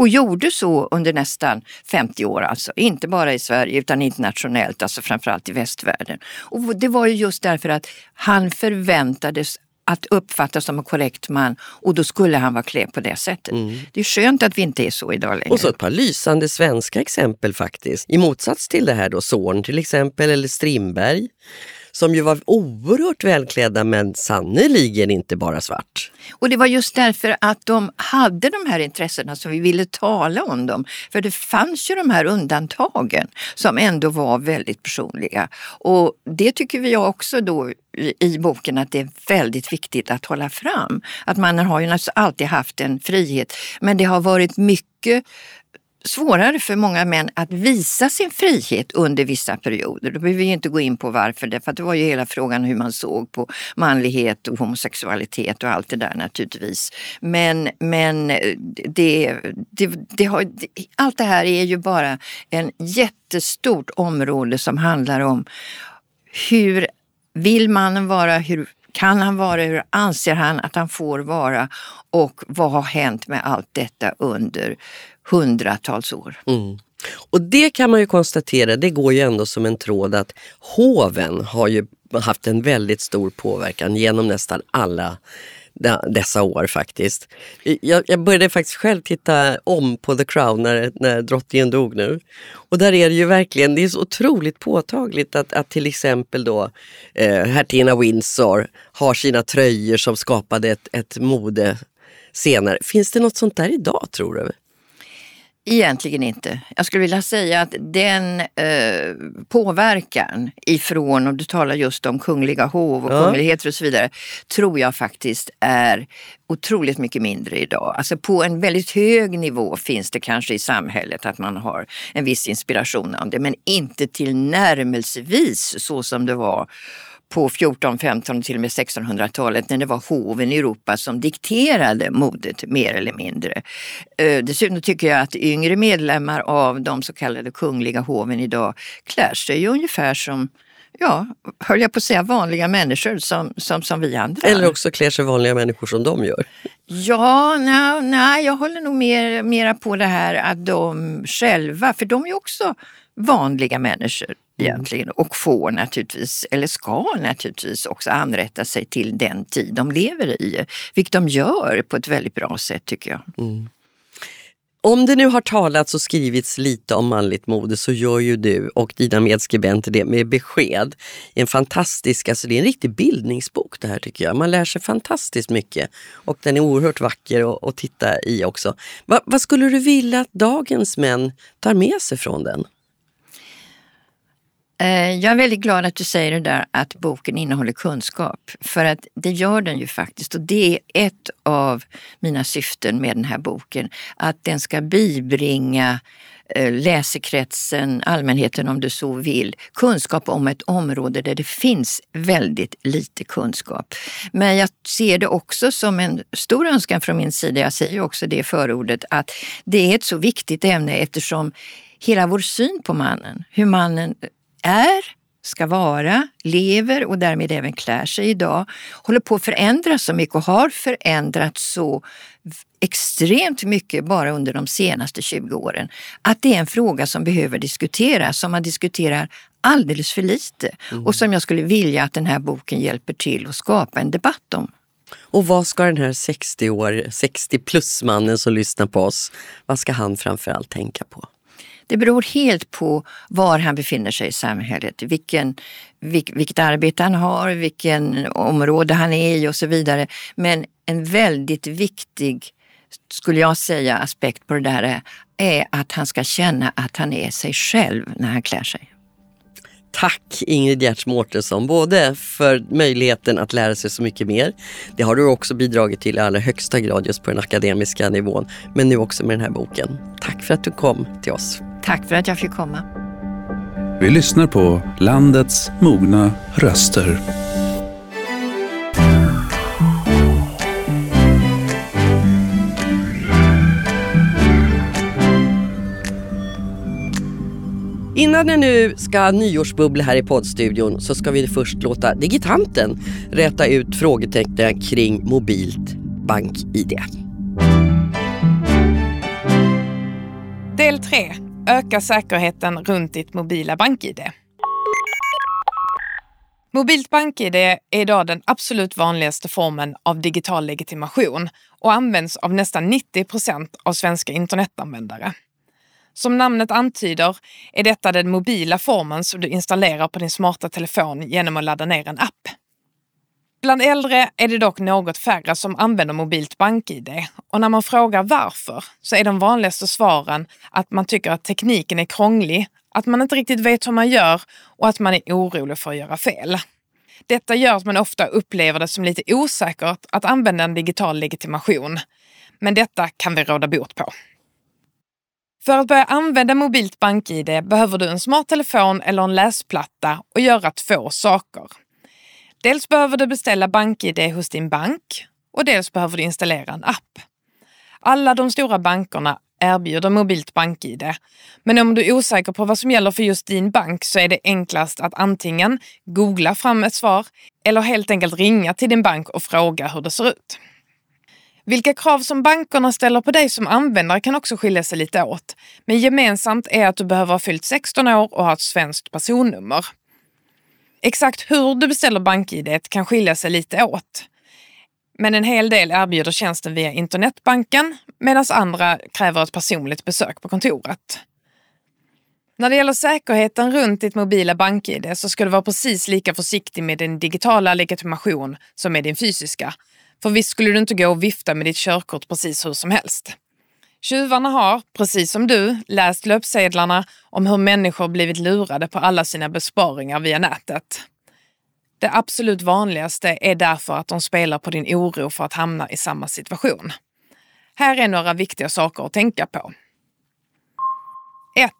och gjorde så under nästan 50 år, alltså. inte bara i Sverige utan internationellt, alltså framförallt i västvärlden. Och det var ju just därför att han förväntades att uppfattas som en korrekt man och då skulle han vara klädd på det sättet. Mm. Det är skönt att vi inte är så idag längre. Och så ett par lysande svenska exempel faktiskt. I motsats till det här då, Zorn till exempel, eller Strindberg som ju var oerhört välklädda men sannerligen inte bara svart. Och det var just därför att de hade de här intressena som vi ville tala om dem. För det fanns ju de här undantagen som ändå var väldigt personliga. Och det tycker vi också då i boken att det är väldigt viktigt att hålla fram. Att man har ju naturligtvis alltid haft en frihet men det har varit mycket svårare för många män att visa sin frihet under vissa perioder. Då behöver vi inte gå in på varför, det, för det var ju hela frågan hur man såg på manlighet och homosexualitet och allt det där naturligtvis. Men, men det, det, det har, allt det här är ju bara en jättestort område som handlar om hur vill mannen vara, hur kan han vara, hur anser han att han får vara och vad har hänt med allt detta under hundratals år. Mm. Och det kan man ju konstatera, det går ju ändå som en tråd att hoven har ju haft en väldigt stor påverkan genom nästan alla dessa år faktiskt. Jag, jag, började faktiskt själv titta om på The Crown när, när drottningen dog nu. Och där är det ju verkligen, det är så otroligt påtagligt att, att till exempel då eh, hertiginna Windsor har sina tröjor som skapade ett, ett mode senare. Finns det något sånt där idag tror du? Egentligen inte. Jag skulle vilja säga att den eh, påverkan ifrån, om du talar just om kungliga hov och ja. kungligheter och så vidare, tror jag faktiskt är otroligt mycket mindre idag. Alltså på en väldigt hög nivå finns det kanske i samhället att man har en viss inspiration av det, men inte till närmelsevis så som det var på 14, 15 och till och med 1600-talet när det var hoven i Europa som dikterade modet mer eller mindre. Eh, dessutom tycker jag att yngre medlemmar av de så kallade kungliga hoven idag klär sig ungefär som ja, höll jag på att säga vanliga människor som, som, som vi andra. Eller också klär sig vanliga människor som de gör. Ja, nej, nej jag håller nog mer, mera på det här att de själva, för de är också vanliga människor. Egentligen och får naturligtvis, eller ska naturligtvis också anrätta sig till den tid de lever i. Vilket de gör på ett väldigt bra sätt tycker jag. Mm. Om det nu har talats och skrivits lite om manligt mode så gör ju du och dina medskribenter det med besked. En fantastisk, alltså det är en riktig bildningsbok det här tycker jag. Man lär sig fantastiskt mycket och den är oerhört vacker att titta i också. Va, vad skulle du vilja att dagens män tar med sig från den? Eh, jag är väldigt glad att du säger det där att boken innehåller kunskap. För att det gör den ju faktiskt och det är ett av mina syften med den här boken. Att den ska bibringa eh, läsekretsen, allmänheten om du så vill, kunskap om ett område där det finns väldigt lite kunskap. Men jag ser det också som en stor önskan från min sida, jag säger också det i förordet, att det är ett så viktigt ämne eftersom hela vår syn på mannen, hur mannen är, ska vara, lever och därmed även klär sig idag håller på att förändras så mycket och har förändrats så extremt mycket bara under de senaste 20 åren. Att det är en fråga som behöver diskuteras, som man diskuterar alldeles för lite mm. och som jag skulle vilja att den här boken hjälper till att skapa en debatt om. Och vad ska den här 60 år, 60 plus mannen som lyssnar på oss, vad ska han framförallt tänka på? Det beror helt på var han befinner sig i samhället, vilken, vilk, vilket arbete han har, vilken område han är i och så vidare. Men en väldigt viktig, skulle jag säga, aspekt på det där är, är att han ska känna att han är sig själv när han klär sig. Tack Ingrid Gertz Mårtensson, både för möjligheten att lära sig så mycket mer. Det har du också bidragit till i allra högsta grad just på den akademiska nivån. Men nu också med den här boken. Tack för att du kom till oss. Tack för att jag fick komma. Vi lyssnar på landets mogna röster. Innan det nu ska nyårsbubbla här i poddstudion så ska vi först låta digitanten räta ut frågetecknen kring mobilt bank-id. Del 3. Öka säkerheten runt ditt mobila BankID Mobilt BankID är idag den absolut vanligaste formen av digital legitimation och används av nästan 90 procent av svenska internetanvändare. Som namnet antyder är detta den mobila formen som du installerar på din smarta telefon genom att ladda ner en app. Bland äldre är det dock något färre som använder mobilt bank-id och när man frågar varför så är de vanligaste svaren att man tycker att tekniken är krånglig, att man inte riktigt vet hur man gör och att man är orolig för att göra fel. Detta gör att man ofta upplever det som lite osäkert att använda en digital legitimation. Men detta kan vi råda bot på. För att börja använda mobilt bank-id behöver du en smart telefon eller en läsplatta och göra två saker. Dels behöver du beställa BankID hos din bank och dels behöver du installera en app. Alla de stora bankerna erbjuder mobilt BankID. Men om du är osäker på vad som gäller för just din bank så är det enklast att antingen googla fram ett svar eller helt enkelt ringa till din bank och fråga hur det ser ut. Vilka krav som bankerna ställer på dig som användare kan också skilja sig lite åt. Men gemensamt är att du behöver ha fyllt 16 år och ha ett svenskt personnummer. Exakt hur du beställer BankID kan skilja sig lite åt. Men en hel del erbjuder tjänsten via internetbanken medan andra kräver ett personligt besök på kontoret. När det gäller säkerheten runt ditt mobila BankID så ska du vara precis lika försiktig med din digitala legitimation som med din fysiska. För visst skulle du inte gå och vifta med ditt körkort precis hur som helst. Tjuvarna har, precis som du, läst löpsedlarna om hur människor blivit lurade på alla sina besparingar via nätet. Det absolut vanligaste är därför att de spelar på din oro för att hamna i samma situation. Här är några viktiga saker att tänka på. 1.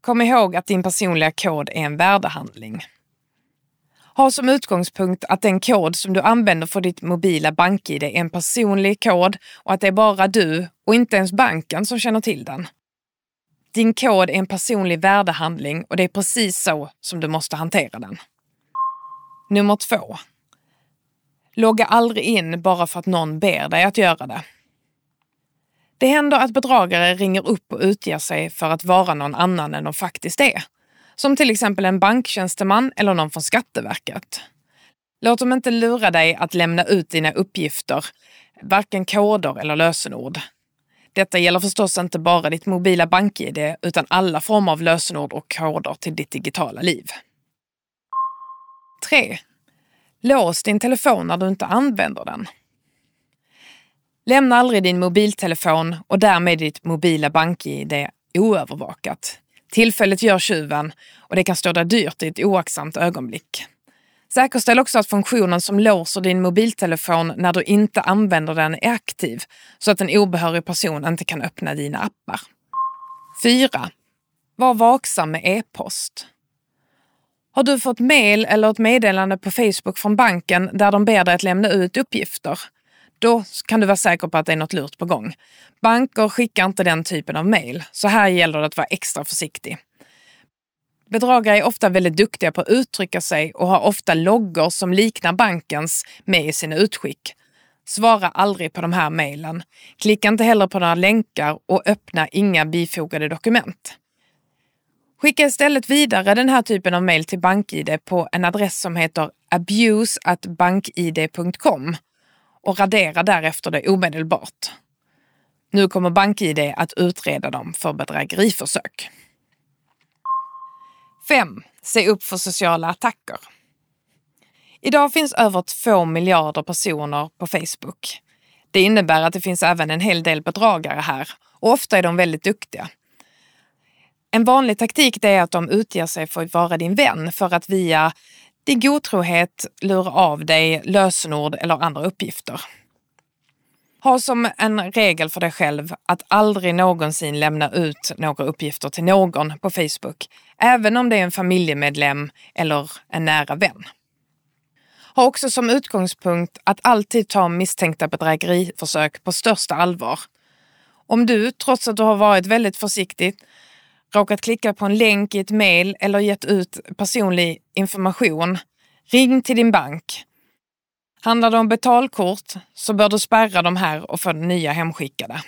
Kom ihåg att din personliga kod är en värdehandling. Ha som utgångspunkt att den kod som du använder för ditt mobila bank-id är en personlig kod och att det är bara du och inte ens banken som känner till den. Din kod är en personlig värdehandling och det är precis så som du måste hantera den. Nummer två. Logga aldrig in bara för att någon ber dig att göra det. Det händer att bedragare ringer upp och utger sig för att vara någon annan än de faktiskt är. Som till exempel en banktjänsteman eller någon från Skatteverket. Låt dem inte lura dig att lämna ut dina uppgifter, varken koder eller lösenord. Detta gäller förstås inte bara ditt mobila bank-id utan alla former av lösenord och koder till ditt digitala liv. 3. Lås din telefon när du inte använder den. Lämna aldrig din mobiltelefon och därmed ditt mobila bank-id oövervakat. Tillfället gör tjuven och det kan stå dig dyrt i ett oaktsamt ögonblick. Säkerställ också att funktionen som låser din mobiltelefon när du inte använder den är aktiv så att en obehörig person inte kan öppna dina appar. 4. Var vaksam med e-post. Har du fått mail eller ett meddelande på Facebook från banken där de ber dig att lämna ut uppgifter? Då kan du vara säker på att det är något lurt på gång. Banker skickar inte den typen av mail, så här gäller det att vara extra försiktig. Bedragare är ofta väldigt duktiga på att uttrycka sig och har ofta loggor som liknar bankens med i sina utskick. Svara aldrig på de här mejlen. Klicka inte heller på några länkar och öppna inga bifogade dokument. Skicka istället vidare den här typen av mejl till BankID på en adress som heter abuse.bankid.com och radera därefter det omedelbart. Nu kommer BankID att utreda dem för bedrägeriförsök. 5. Se upp för sociala attacker. Idag finns över 2 miljarder personer på Facebook. Det innebär att det finns även en hel del bedragare här och ofta är de väldigt duktiga. En vanlig taktik är att de utger sig för att vara din vän för att via din godtrohet lura av dig lösenord eller andra uppgifter. Ha som en regel för dig själv att aldrig någonsin lämna ut några uppgifter till någon på Facebook, även om det är en familjemedlem eller en nära vän. Ha också som utgångspunkt att alltid ta misstänkta bedrägeriförsök på största allvar. Om du, trots att du har varit väldigt försiktig, råkat klicka på en länk i ett mejl eller gett ut personlig information, ring till din bank Handlar det om betalkort så bör du spärra de här och få nya hemskickade.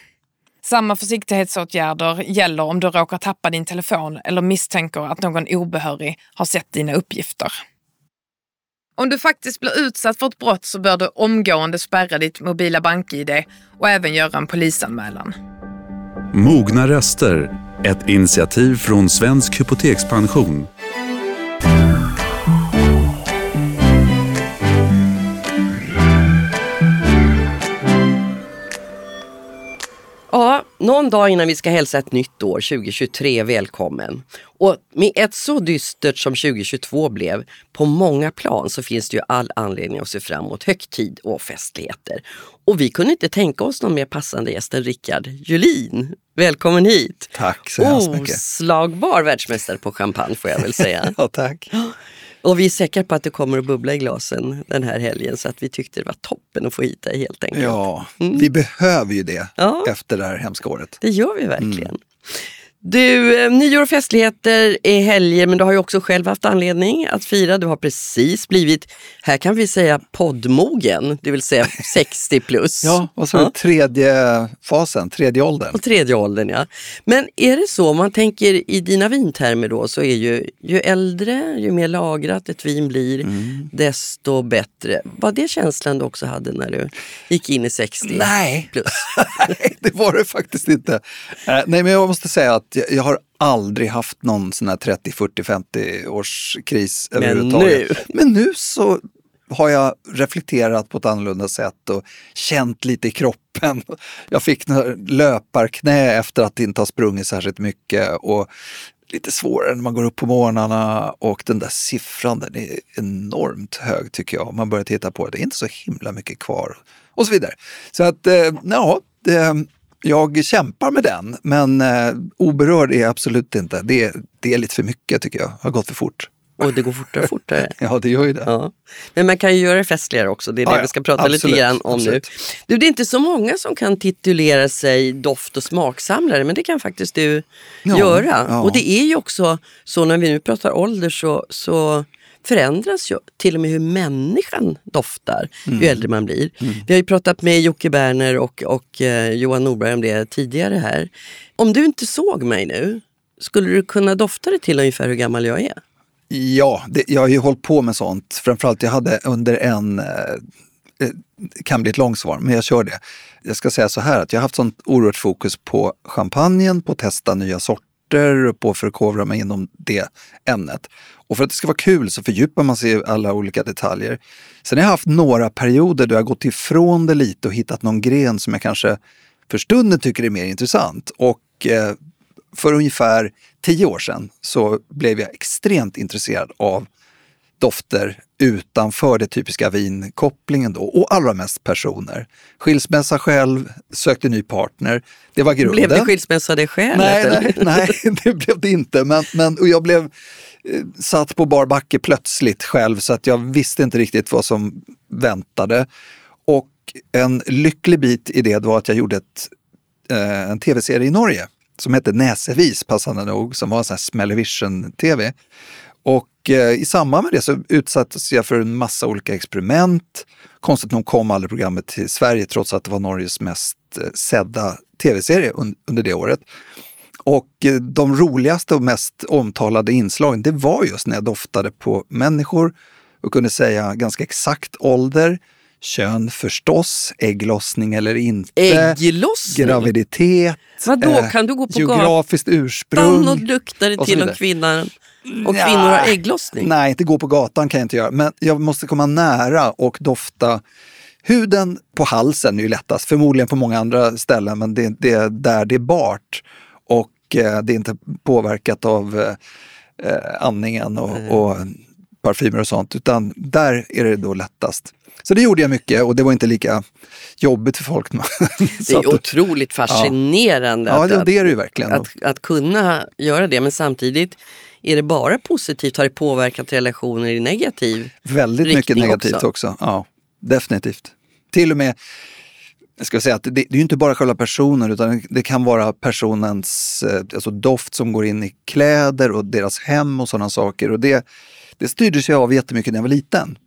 Samma försiktighetsåtgärder gäller om du råkar tappa din telefon eller misstänker att någon obehörig har sett dina uppgifter. Om du faktiskt blir utsatt för ett brott så bör du omgående spärra ditt mobila bank-id och även göra en polisanmälan. Mogna röster, ett initiativ från Svensk Hypotekspension. Ja, någon dag innan vi ska hälsa ett nytt år, 2023, välkommen. Och med ett så dystert som 2022 blev på många plan så finns det ju all anledning att se fram emot högtid och festligheter. Och vi kunde inte tänka oss någon mer passande gäst än Rickard Julin. Välkommen hit! Tack så hemskt mycket. Oslagbar världsmästare på champagne får jag väl säga. ja, tack. Och vi är säkra på att det kommer att bubbla i glasen den här helgen så att vi tyckte det var toppen att få hit dig helt enkelt. Ja, vi behöver ju det Ja. efter det här hemska året. Det gör vi verkligen. Du, eh, nyår och festligheter är helger men du har ju också själv haft anledning att fira. Du har precis blivit, här kan vi säga poddmogen, det vill säga 60 plus. Ja, och så är det tredje fasen, tredje åldern. Och tredje åldern ja. Men är det så, om man tänker i dina vintermer då, så är ju, ju äldre, ju mer lagrat ett vin blir, Mm. desto bättre. Var det känslan du också hade när du gick in i 60 Nej, plus? nej, det var det faktiskt inte. Eh, nej, men jag måste säga att jag, jag har aldrig haft någon sån här 30, 40, 50 års kris Men överhuvudtaget. nu? Men nu så har jag reflekterat på ett annorlunda sätt och känt lite i kroppen. Jag fick några löparknä efter att inte ha sprungit särskilt mycket och lite svårare när man går upp på morgnarna och den där siffran den är enormt hög tycker jag. Man börjar titta på det, det är inte så himla mycket kvar och så vidare. Så att, eh, ja, det, jag kämpar med den, men eh, oberörd är jag absolut inte. Det, det är lite för mycket tycker jag, har gått för fort. Och det går fortare och fortare. Ja, det gör ju det. Ja. Men man kan ju göra det festligare också, det är det Ja, vi ska prata Absolut, lite grann om absolut. nu. Du, det är inte så många som kan titulera sig doft och smaksamlare, men det kan faktiskt du Ja, göra. Och det är ju också så när vi nu pratar ålder så, så förändras ju till och med hur människan doftar Mm. ju äldre man blir. Vi har ju pratat med Jocke Berner och, och eh, Johan Norberg om det tidigare här. Om du inte såg mig nu, skulle du kunna dofta det till ungefär hur gammal jag är? Ja, det, jag har ju hållit på med sånt. Framförallt jag hade under en, eh, eh, kan bli ett långt svar, men jag kör det. Jag ska säga så här att jag har haft sånt oerhört fokus på champagnen, på att testa nya sorter, på att förkovra mig inom det ämnet. Och för att det ska vara kul så fördjupar man sig i alla olika detaljer. Sen har jag haft några perioder då jag gått ifrån det lite och hittat någon gren som jag kanske för stunden tycker är mer intressant. Och eh, för ungefär tio år sedan så blev jag extremt intresserad av dofter utanför det typiska vinkopplingen då och allra mest personer. Skilsmässa själv, sökte ny partner. Det var grunden. Blev det skilsmässa det skälet? Nej, eller? nej, nej, det blev det inte. Men, men, och jag blev eh, satt på bar backe plötsligt själv så att jag visste inte riktigt vad som väntade. Och en lycklig bit i det var att jag gjorde ett, eh, en tv-serie i Norge som hette Näsevis, passande nog, som var en sån här Smellevision-tv. Och eh, i samband med det så utsattes jag för en massa olika experiment. Konstigt nog kom aldrig programmet till Sverige trots att det var Norges mest eh, sedda tv-serie un- under det året. Och eh, de roligaste och mest omtalade inslagen, det var just när jag doftade på människor och kunde säga ganska exakt ålder, kön förstås, ägglossning eller inte, Ägglossning? graviditet, Vadå, kan du gå på geografiskt ursprung. och lukta det till om kvinnan och kvinnor har ägglossning? Nej, inte gå på gatan kan jag inte göra, men jag måste komma nära och dofta huden på halsen är ju lättast, förmodligen på många andra ställen, men det, det är där det är bart och eh, det är inte påverkat av eh, eh, andningen och, och parfymer och sånt, utan där är det då lättast. Så det gjorde jag mycket och det var inte lika jobbigt för folk. Det är otroligt fascinerande ja, att, det, det är det verkligen. att, att kunna göra det, men samtidigt är det bara positivt? Har det påverkat relationer i negativ? Väldigt mycket negativt också. också. Ja, definitivt. Till och med, jag ska säga att det, det är ju inte bara själva personen utan det kan vara personens eh, alltså doft som går in i kläder och deras hem och sådana saker. Och det, det styrdes jag av jättemycket när jag var liten.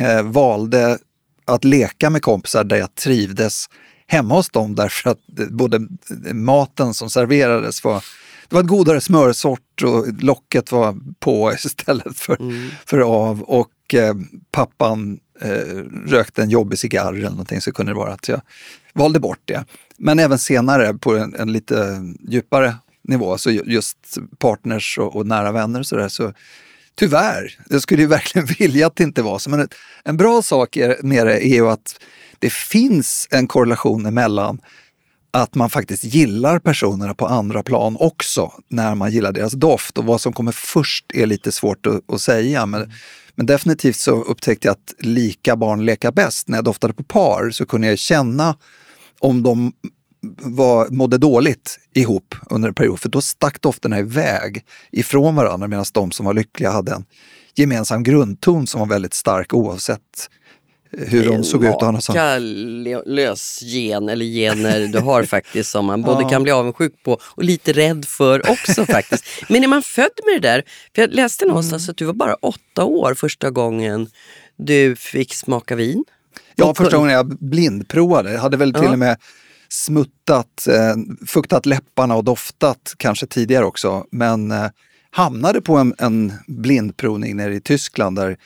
Eh, valde att leka med kompisar där jag trivdes hemma hos dem därför att både maten som serverades var det var ett godare smörsort och locket var på istället för, för av. Och eh, pappan eh, rökte en jobbig cigarr eller någonting så kunde det vara att jag valde bort det. Men även senare på en, en lite djupare nivå, så just partners och, och nära vänner och sådär, så tyvärr, jag skulle ju verkligen vilja att det inte var så. Men en bra sak med det är ju att det finns en korrelation emellan att man faktiskt gillar personerna på andra plan också när man gillar deras doft. Och vad som kommer först är lite svårt att, att säga. Men, men definitivt så upptäckte jag att lika barn leka bäst. När jag doftade på par så kunde jag känna om de var, mådde dåligt ihop under en period, för då stack dofterna iväg ifrån varandra medan de som var lyckliga hade en gemensam grundton som var väldigt stark oavsett hur de såg ut. Och lös gen eller gener du har faktiskt som man både kan bli avundsjuk på och lite rädd för också faktiskt. Men är man född med det där? För jag läste någonstans mm. att du var bara åtta år första gången du fick smaka vin. Ja, första gången jag blindprovade. Jag hade väl till ja. och med smuttat, eh, fuktat läpparna och doftat kanske tidigare också. Men eh, hamnade på en, en blindprovning nere i Tyskland där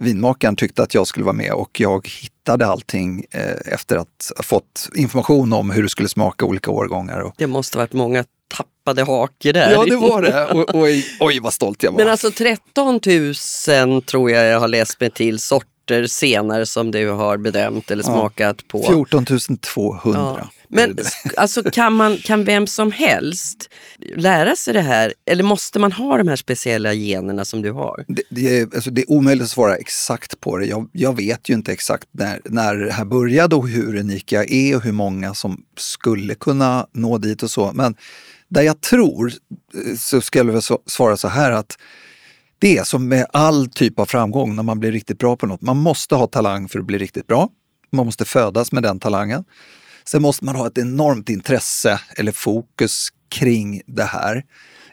vinmakaren tyckte att jag skulle vara med och jag hittade allting eh, efter att ha fått information om hur det skulle smaka olika årgångar. Det måste varit många tappade hakor där. Ja, det var det. Och, oj, oj, vad stolt jag var. Men alltså 13 000 tror jag jag har läst mig till sorter senare som du har bedömt eller smakat ja, på. 14 200. Ja. Men alltså, kan, man, kan vem som helst lära sig det här? Eller måste man ha de här speciella generna som du har? Det, det, är, alltså, det är omöjligt att svara exakt på det. Jag, jag, vet ju inte exakt när, när det här började och hur unik jag är och hur många som skulle kunna nå dit och så. Men där jag tror så skulle jag svara så här att det är som med all typ av framgång när man blir riktigt bra på något. Man måste ha talang för att bli riktigt bra. Man måste födas med den talangen. Sen måste man ha ett enormt intresse eller fokus kring det här.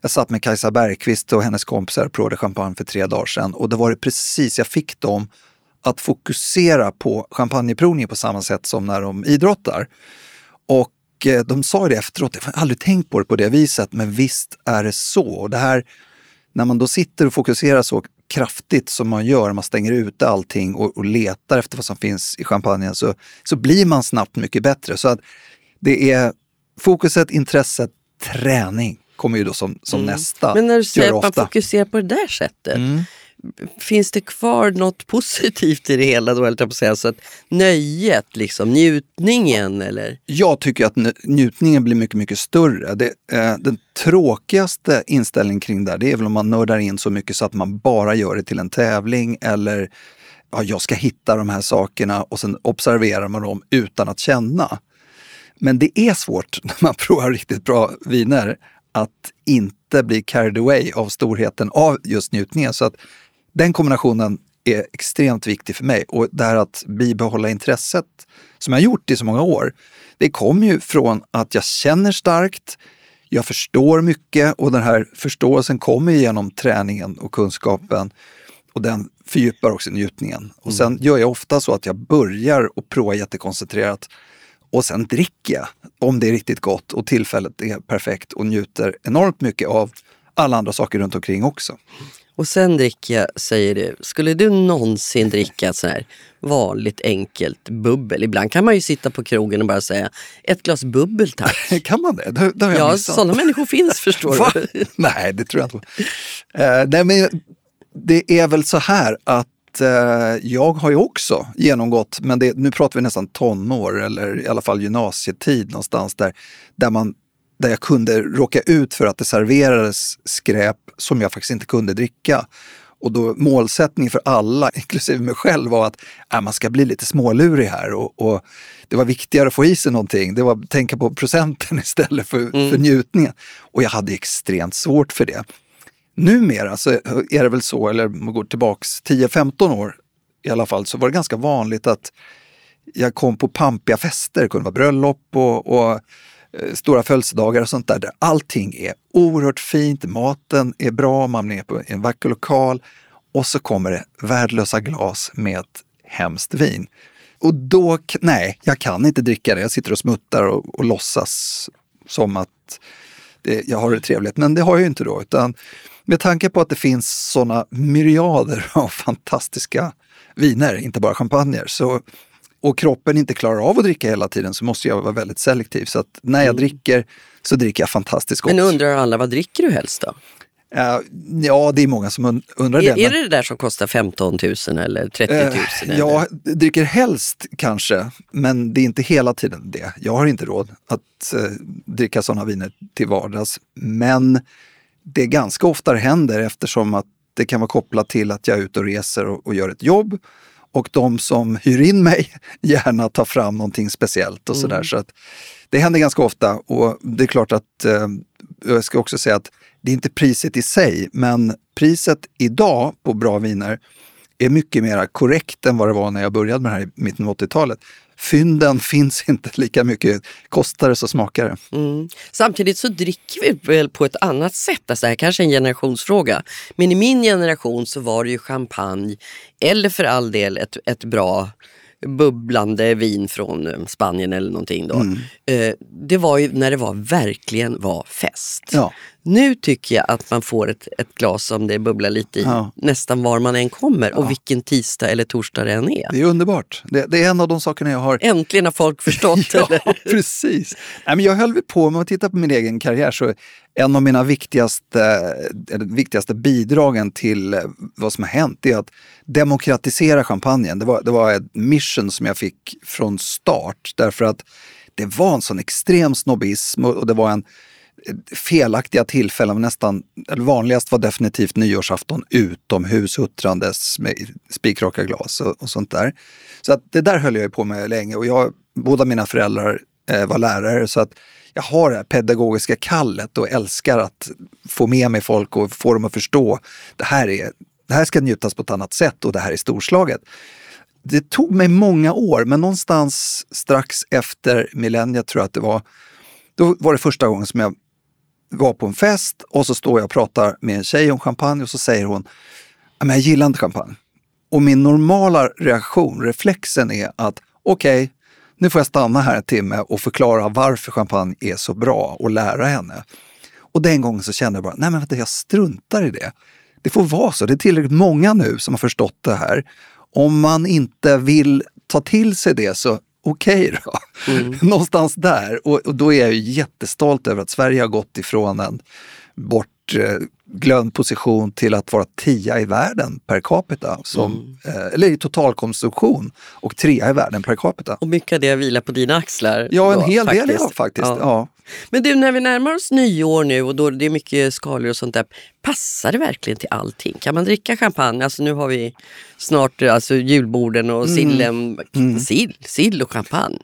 Jag satt med Kajsa Bergqvist och hennes kompisar på provade Champagne för tre dagar sedan och det var det precis, jag fick dem att fokusera på champagneprovningen på samma sätt som när de idrottar. Och eh, de sa det efteråt, jag har aldrig tänkt på det på det viset, men visst är det så. Och det här, när man då sitter och fokuserar så kraftigt som man gör, man stänger ute allting och, och letar efter vad som finns i champagnen, så, så blir man snabbt mycket bättre. Så att det är fokuset, intresset, träning kommer ju då som, som mm. nästa. Men när du säger att man fokuserar på det där sättet, mm finns det kvar något positivt i det hela då, på säga, så att nöjet, liksom, njutningen eller? Jag tycker att njutningen blir mycket, mycket större. Det, eh, den tråkigaste inställningen kring det här, det är väl om man nördar in så mycket så att man bara gör det till en tävling eller ja, jag ska hitta de här sakerna och sen observerar man dem utan att känna. Men det är svårt när man provar riktigt bra viner att inte bli carried away av storheten av just njutningen. Så att den kombinationen är extremt viktig för mig och det här att bibehålla intresset som jag gjort i så många år, det kommer ju från att jag känner starkt, jag förstår mycket och den här förståelsen kommer genom träningen och kunskapen och den fördjupar också njutningen. Och mm. sen gör jag ofta så att jag börjar och prova jättekoncentrerat och sen dricker jag om det är riktigt gott och tillfället är perfekt och njuter enormt mycket av alla andra saker runt omkring också. Och sen dricker jag, säger du, skulle du någonsin dricka ett sånt här vanligt enkelt bubbel? Ibland kan man ju sitta på krogen och bara säga ett glas bubbel tack. kan man det? det, det har jag ja, missat. sådana människor finns förstår du. nej, det tror jag inte. Uh, nej, men det är väl så här att uh, jag har ju också genomgått, men det, nu pratar vi nästan tonår eller i alla fall gymnasietid någonstans där, där man där jag kunde råka ut för att det serverades skräp som jag faktiskt inte kunde dricka. Och då målsättningen för alla, inklusive mig själv, var att äh, man ska bli lite smålurig här. Och, och, det var viktigare att få i sig någonting. Det var att tänka på procenten istället för, mm. för njutningen. Och jag hade extremt svårt för det. Numera så är det väl så, eller om man går tillbaks 10-15 år i alla fall, så var det ganska vanligt att jag kom på pampiga fester. Det kunde vara bröllop och, och Eh, stora födelsedagar och sånt där, där allting är oerhört fint, maten är bra, man är på en vacker lokal och så kommer det värdelösa glas med ett hemskt vin. Och då, nej, jag kan inte dricka det. Jag sitter och smuttar och, och låtsas som att det, jag har det trevligt. Men det har jag ju inte då. Utan med tanke på att det finns sådana myriader av fantastiska viner, inte bara champagner. Så, och kroppen inte klarar av att dricka hela tiden så måste jag vara väldigt selektiv. Så att när jag dricker så dricker jag fantastiskt gott. Men undrar alla, vad dricker du helst då? Eh, ja, det är många som und- undrar Är, det. är det det där som kostar 15 000 eller 30 000? Eh, eller? Jag dricker helst kanske, men det är inte hela tiden det. Jag har inte råd att eh, dricka sådana viner till vardags. Men det ganska ofta händer eftersom att det kan vara kopplat till att jag är ute och reser och, och gör ett jobb. Och de som hyr in mig gärna tar fram någonting speciellt och sådär. Så att det händer ganska ofta och det är klart att eh, jag ska också säga att det är inte priset i sig, men priset idag på bra viner är mycket mer korrekt än vad det var när jag började med det här i mitten av 80-talet. Fynden finns inte lika mycket. Kostar det så smakar det. Mm. Samtidigt så dricker vi väl på ett annat sätt. Alltså det här kanske är en generationsfråga. Men i min generation så var det ju champagne eller för all del ett, ett bra bubblande vin från eh, Spanien eller någonting. Då. Mm. Eh, Det var ju när det var, verkligen var fest. Ja. Nu tycker jag att man får ett, ett glas som det bubblar lite i Ja. nästan var man än kommer och vilken tisdag eller torsdag det än är. Det är underbart. Det, det är en av de sakerna jag har Äntligen har folk förstått. Ja, eller? precis. Nej, men jag höll på, om man tittar på min egen karriär, så en av mina viktigaste, viktigaste bidragen till eh, vad som har hänt är att demokratisera champagnen. Det var, det var ett mission som jag fick från start därför att det var en sån extrem snobbism och det var en felaktiga tillfällen, nästan, eller vanligast var definitivt nyårsafton utomhus huttrandes med spikraka glas och, och sånt där. Så att det där höll jag på med länge och jag, båda mina föräldrar eh, var lärare så att jag har det här pedagogiska kallet och älskar att få med mig folk och få dem att förstå. Det här, är, det här ska njutas på ett annat sätt och det här är storslaget. Det tog mig många år, men någonstans strax efter millenniet tror jag att det var, då var det första gången som jag var på en fest och så står jag och pratar med en tjej om champagne och så säger hon, jag gillar inte champagne. Och min normala reaktion, reflexen är att okej, nu får jag stanna här en timme och förklara varför champagne är så bra och lära henne. Och den gången så kände jag bara, nej men vänta, jag struntar i det. Det får vara så, det är tillräckligt många nu som har förstått det här. Om man inte vill ta till sig det så okej då. Någonstans där. Och, och då är jag ju jättestolt över att Sverige har gått ifrån en bortglömd position till att vara tia i världen per capita. Som, eh, eller i totalkonsumtion och trea i världen per capita. Och mycket av det vilar på dina axlar. Ja, en då, hel del ja, faktiskt. Ja. Ja. Men du, när vi närmar oss nyår nu och då det är mycket skalor och sånt där. Passar det verkligen till allting? Kan man dricka champagne? Alltså nu har vi snart alltså, julborden och Mm. sillen. Sill, sill och champagne.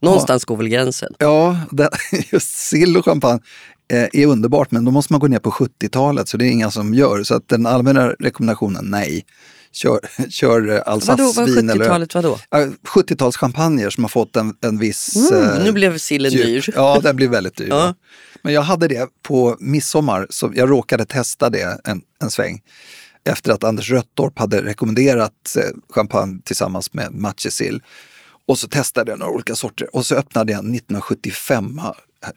Någonstans går väl gränsen? Ja, det, just sill och champagne eh, är underbart, men då måste man gå ner på 70-talet, så det är inga som gör. Så att den allmänna rekommendationen, nej. Kör, kör eh, Vadå, vad Alsace-vin eller 70-talet vadå? Ja, 70-talschampagner som har fått en, en viss... Mm, eh, nu blev sillen djup. dyr. Ja, den blir väldigt dyr. Ja. Men jag hade det på midsommar, så jag råkade testa det en, en sväng. Efter att Anders Röttorp hade rekommenderat eh, champagne tillsammans med matjessill. Och så testade jag några olika sorter och så öppnade jag en 1975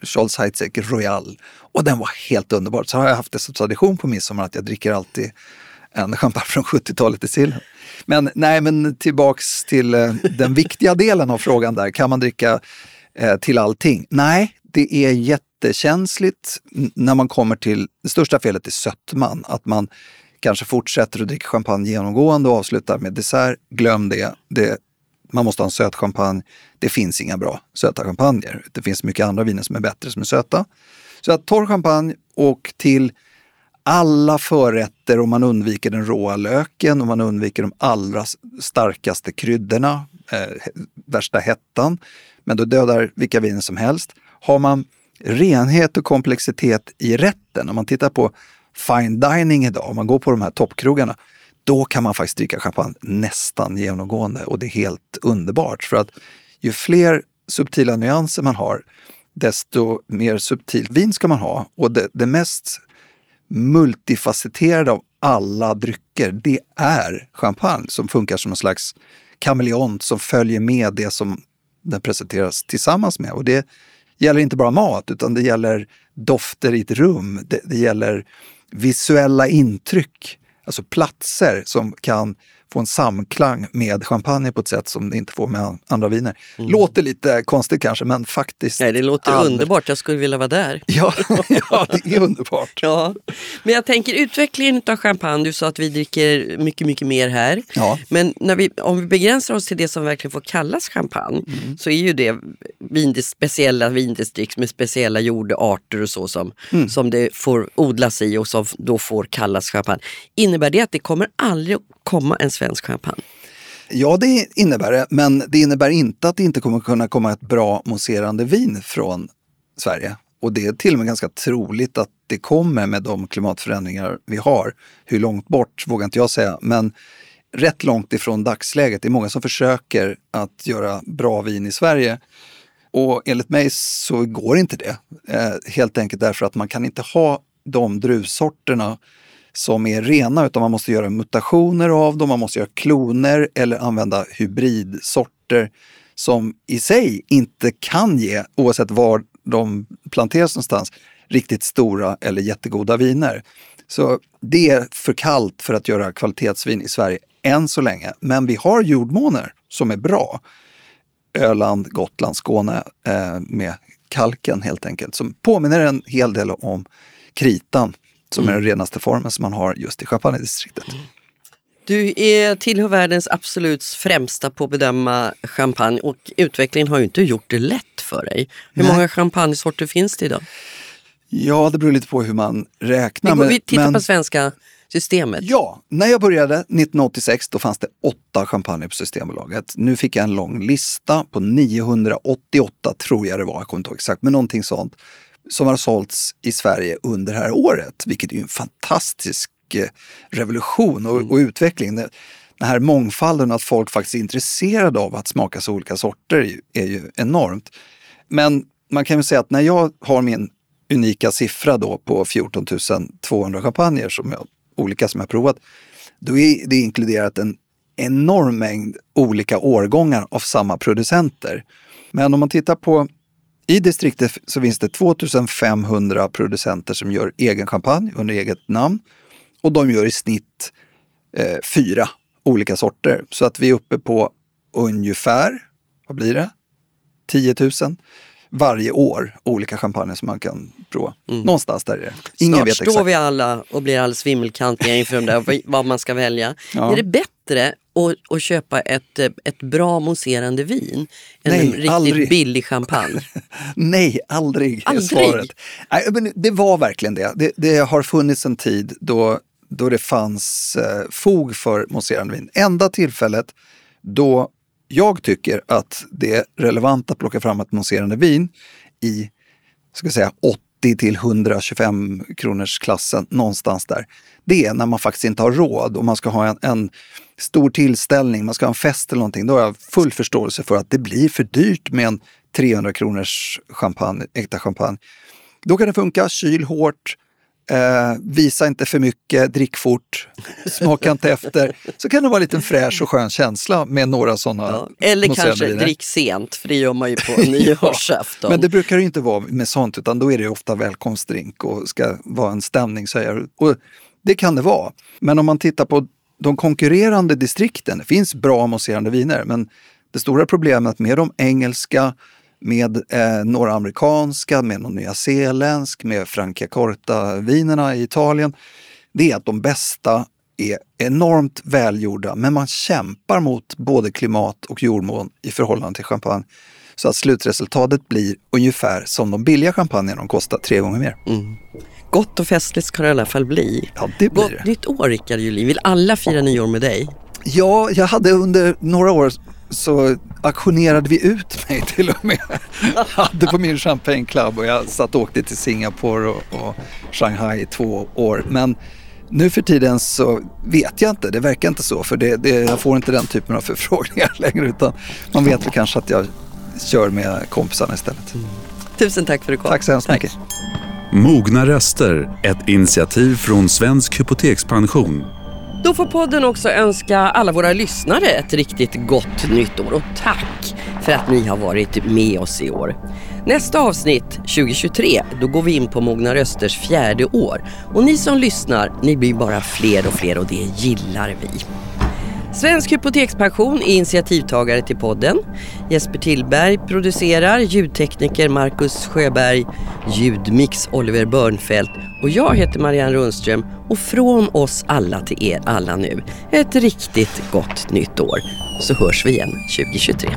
Charles Heidsieck Royal. Och den var helt underbar. Så har jag haft det som tradition på midsommar att jag dricker alltid en champagne från 70-talet i sillen. Men nej, men tillbaks till eh, den viktiga delen av frågan där. Kan man dricka eh, till allting? Nej, det är jättekänsligt när man kommer till, det största felet är sötman. Att man kanske fortsätter att dricka champagne genomgående och avslutar med dessert. Glöm det. det man måste ha en söt champagne. Det finns inga bra söta champagner. Det finns mycket andra viner som är bättre som är söta. Så att torr champagne och till alla förrätter om man undviker den råa löken och man undviker de allra starkaste kryddorna, eh, värsta hettan. Men då dödar vilka viner som helst. Har man renhet och komplexitet i rätten, om man tittar på fine dining idag, om man går på de här toppkrogarna, då kan man faktiskt dricka champagne nästan genomgående och det är helt underbart. För att ju fler subtila nyanser man har, desto mer subtilt vin ska man ha. Och det, det mest multifacetterade av alla drycker, det är champagne som funkar som en slags kameleont som följer med det som den presenteras tillsammans med. Och det gäller inte bara mat, utan det gäller dofter i ett rum. Det, det gäller visuella intryck, alltså platser som kan få en samklang med champagne på ett sätt som det inte får med andra viner. Mm. Låter lite konstigt kanske, men faktiskt. Nej, det låter all- underbart, jag skulle vilja vara där. Ja, ja, det är underbart. Ja. Men jag tänker utvecklingen av champagne, du sa att vi dricker mycket, mycket mer här. Ja. Men när vi, om vi begränsar oss till det som verkligen får kallas champagne Mm. så är ju det vin, speciella vindistrikt med speciella jordarter och så som, Mm. som det får odlas i och som då får kallas champagne. Innebär det att det kommer aldrig komma en svensk champagne? Ja, det innebär det, men det innebär inte att det inte kommer kunna komma ett bra mousserande vin från Sverige. Och det är till och med ganska troligt att det kommer med de klimatförändringar vi har. Hur långt bort vågar inte jag säga, men rätt långt ifrån dagsläget. Det är många som försöker att göra bra vin i Sverige. Och enligt mig så går inte det. Eh, helt enkelt därför att man kan inte ha de druvsorterna som är rena utan man måste göra mutationer av dem, man måste göra kloner eller använda hybridsorter som i sig inte kan ge, oavsett var de planteras någonstans, riktigt stora eller jättegoda viner. Så det är för kallt för att göra kvalitetsvin i Sverige än så länge. Men vi har jordmåner som är bra. Öland, Gotland, Skåne eh, med kalken helt enkelt. Som påminner en hel del om kritan som är den renaste formen som man har just i champagnedistriktet. Du är, tillhör världens absolut främsta på att bedöma champagne och utvecklingen har ju inte gjort det lätt för dig. Hur Nej. många champagnesorter finns det idag? Ja, det beror lite på hur man räknar. Vi, går, vi tittar men- på svenska systemet. Ja, när jag började 1986 då fanns det åtta champagne på Systembolaget. Nu fick jag en lång lista på 988 tror jag det var, jag kommer inte ihåg exakt, men någonting sånt. Som har sålts i Sverige under det här året, vilket är en fantastisk eh, revolution och, och utveckling. Den här mångfalden, att folk faktiskt är intresserade av att smaka så olika sorter är ju, enormt. Men man kan ju säga att när jag har min unika siffra då på 14 200 champagner som jag, olika som jag har provat, då är det inkluderat en enorm mängd olika årgångar av samma producenter. Men om man tittar på i distriktet så finns det 2500 producenter som gör egen champagne under eget namn och de gör i snitt eh, fyra olika sorter. Så att vi är uppe på ungefär, vad blir det? 10 000 varje år olika champagne som man kan prova. Någonstans där är det. Ingen Snart vet står exakt. vi alla och blir alldeles vimmelkantiga inför där, vad- vad man ska välja. Ja. Är det bättre att, att köpa ett, ett bra mousserande vin än Nej, en riktigt aldrig. billig champagne? Nej, aldrig, Aldrig? är svaret. Nej, men det var verkligen det. det. Det har funnits en tid då, då det fanns eh, fog för mousserande vin. Enda tillfället då jag tycker att det är relevant att plocka fram ett mousserande vin i ska säga, 80 till 125 kronors klassen, någonstans där. Det är när man faktiskt inte har råd och man ska ha en, en stor tillställning, man ska ha en fest eller någonting. Då har jag full förståelse för att det blir för dyrt med en 300 kronors champagne, äkta champagne. Då kan det funka, kyl hårt, eh, visa inte för mycket, drick fort, smaka inte efter. Så kan det vara en liten fräsch och skön känsla med några sådana Ja. Eller kanske viner. drick sent, för det gör man ju på nyårsafton. Men det brukar ju inte vara med sånt utan då är det ofta välkomstdrink och ska vara en stämningshöjare. Och det kan det vara. Men om man tittar på de konkurrerande distrikten, det finns bra mousserande viner men det stora problemet med de engelska, med eh, några amerikanska, med någon nyzeeländsk, med Franciacorta-vinerna i Italien, det är att de bästa är enormt välgjorda men man kämpar mot både klimat och jordmån i förhållande till champagne. Så att slutresultatet blir ungefär som de billiga champagnerna, de kostar tre gånger mer. Gott och festligt ska det i alla fall bli. Ja, det blir Gott det. nytt år Rickard Julin. Vill alla fira nyår med dig? Ja, jag hade under några år så auktionerade vi ut mig till och med. Jag hade på min champagne club och jag satt och åkte till Singapore och, och Shanghai i två år. Men nu för tiden så vet jag inte, det verkar inte så för det, det, jag får inte den typen av förfrågningar längre utan man vet väl kanske att jag kör med kompisarna istället. Tusen tack för att du kom. Tack så hemskt mycket. Mogna röster, ett initiativ från Svensk Hypotekspension. Då får podden också önska alla våra lyssnare ett riktigt gott nytt år och tack för att ni har varit med oss i år. Nästa avsnitt 2023, då går vi in på Mogna Rösters fjärde år och ni som lyssnar, ni blir bara fler och fler och det gillar vi. Svensk Hypotekspension är initiativtagare till podden. Jesper Tillberg producerar, ljudtekniker Marcus Sjöberg, ljudmix Oliver Börnfeldt och jag heter Marianne Rundström och från oss alla till er alla nu, ett riktigt gott nytt år. Så hörs vi igen 2023.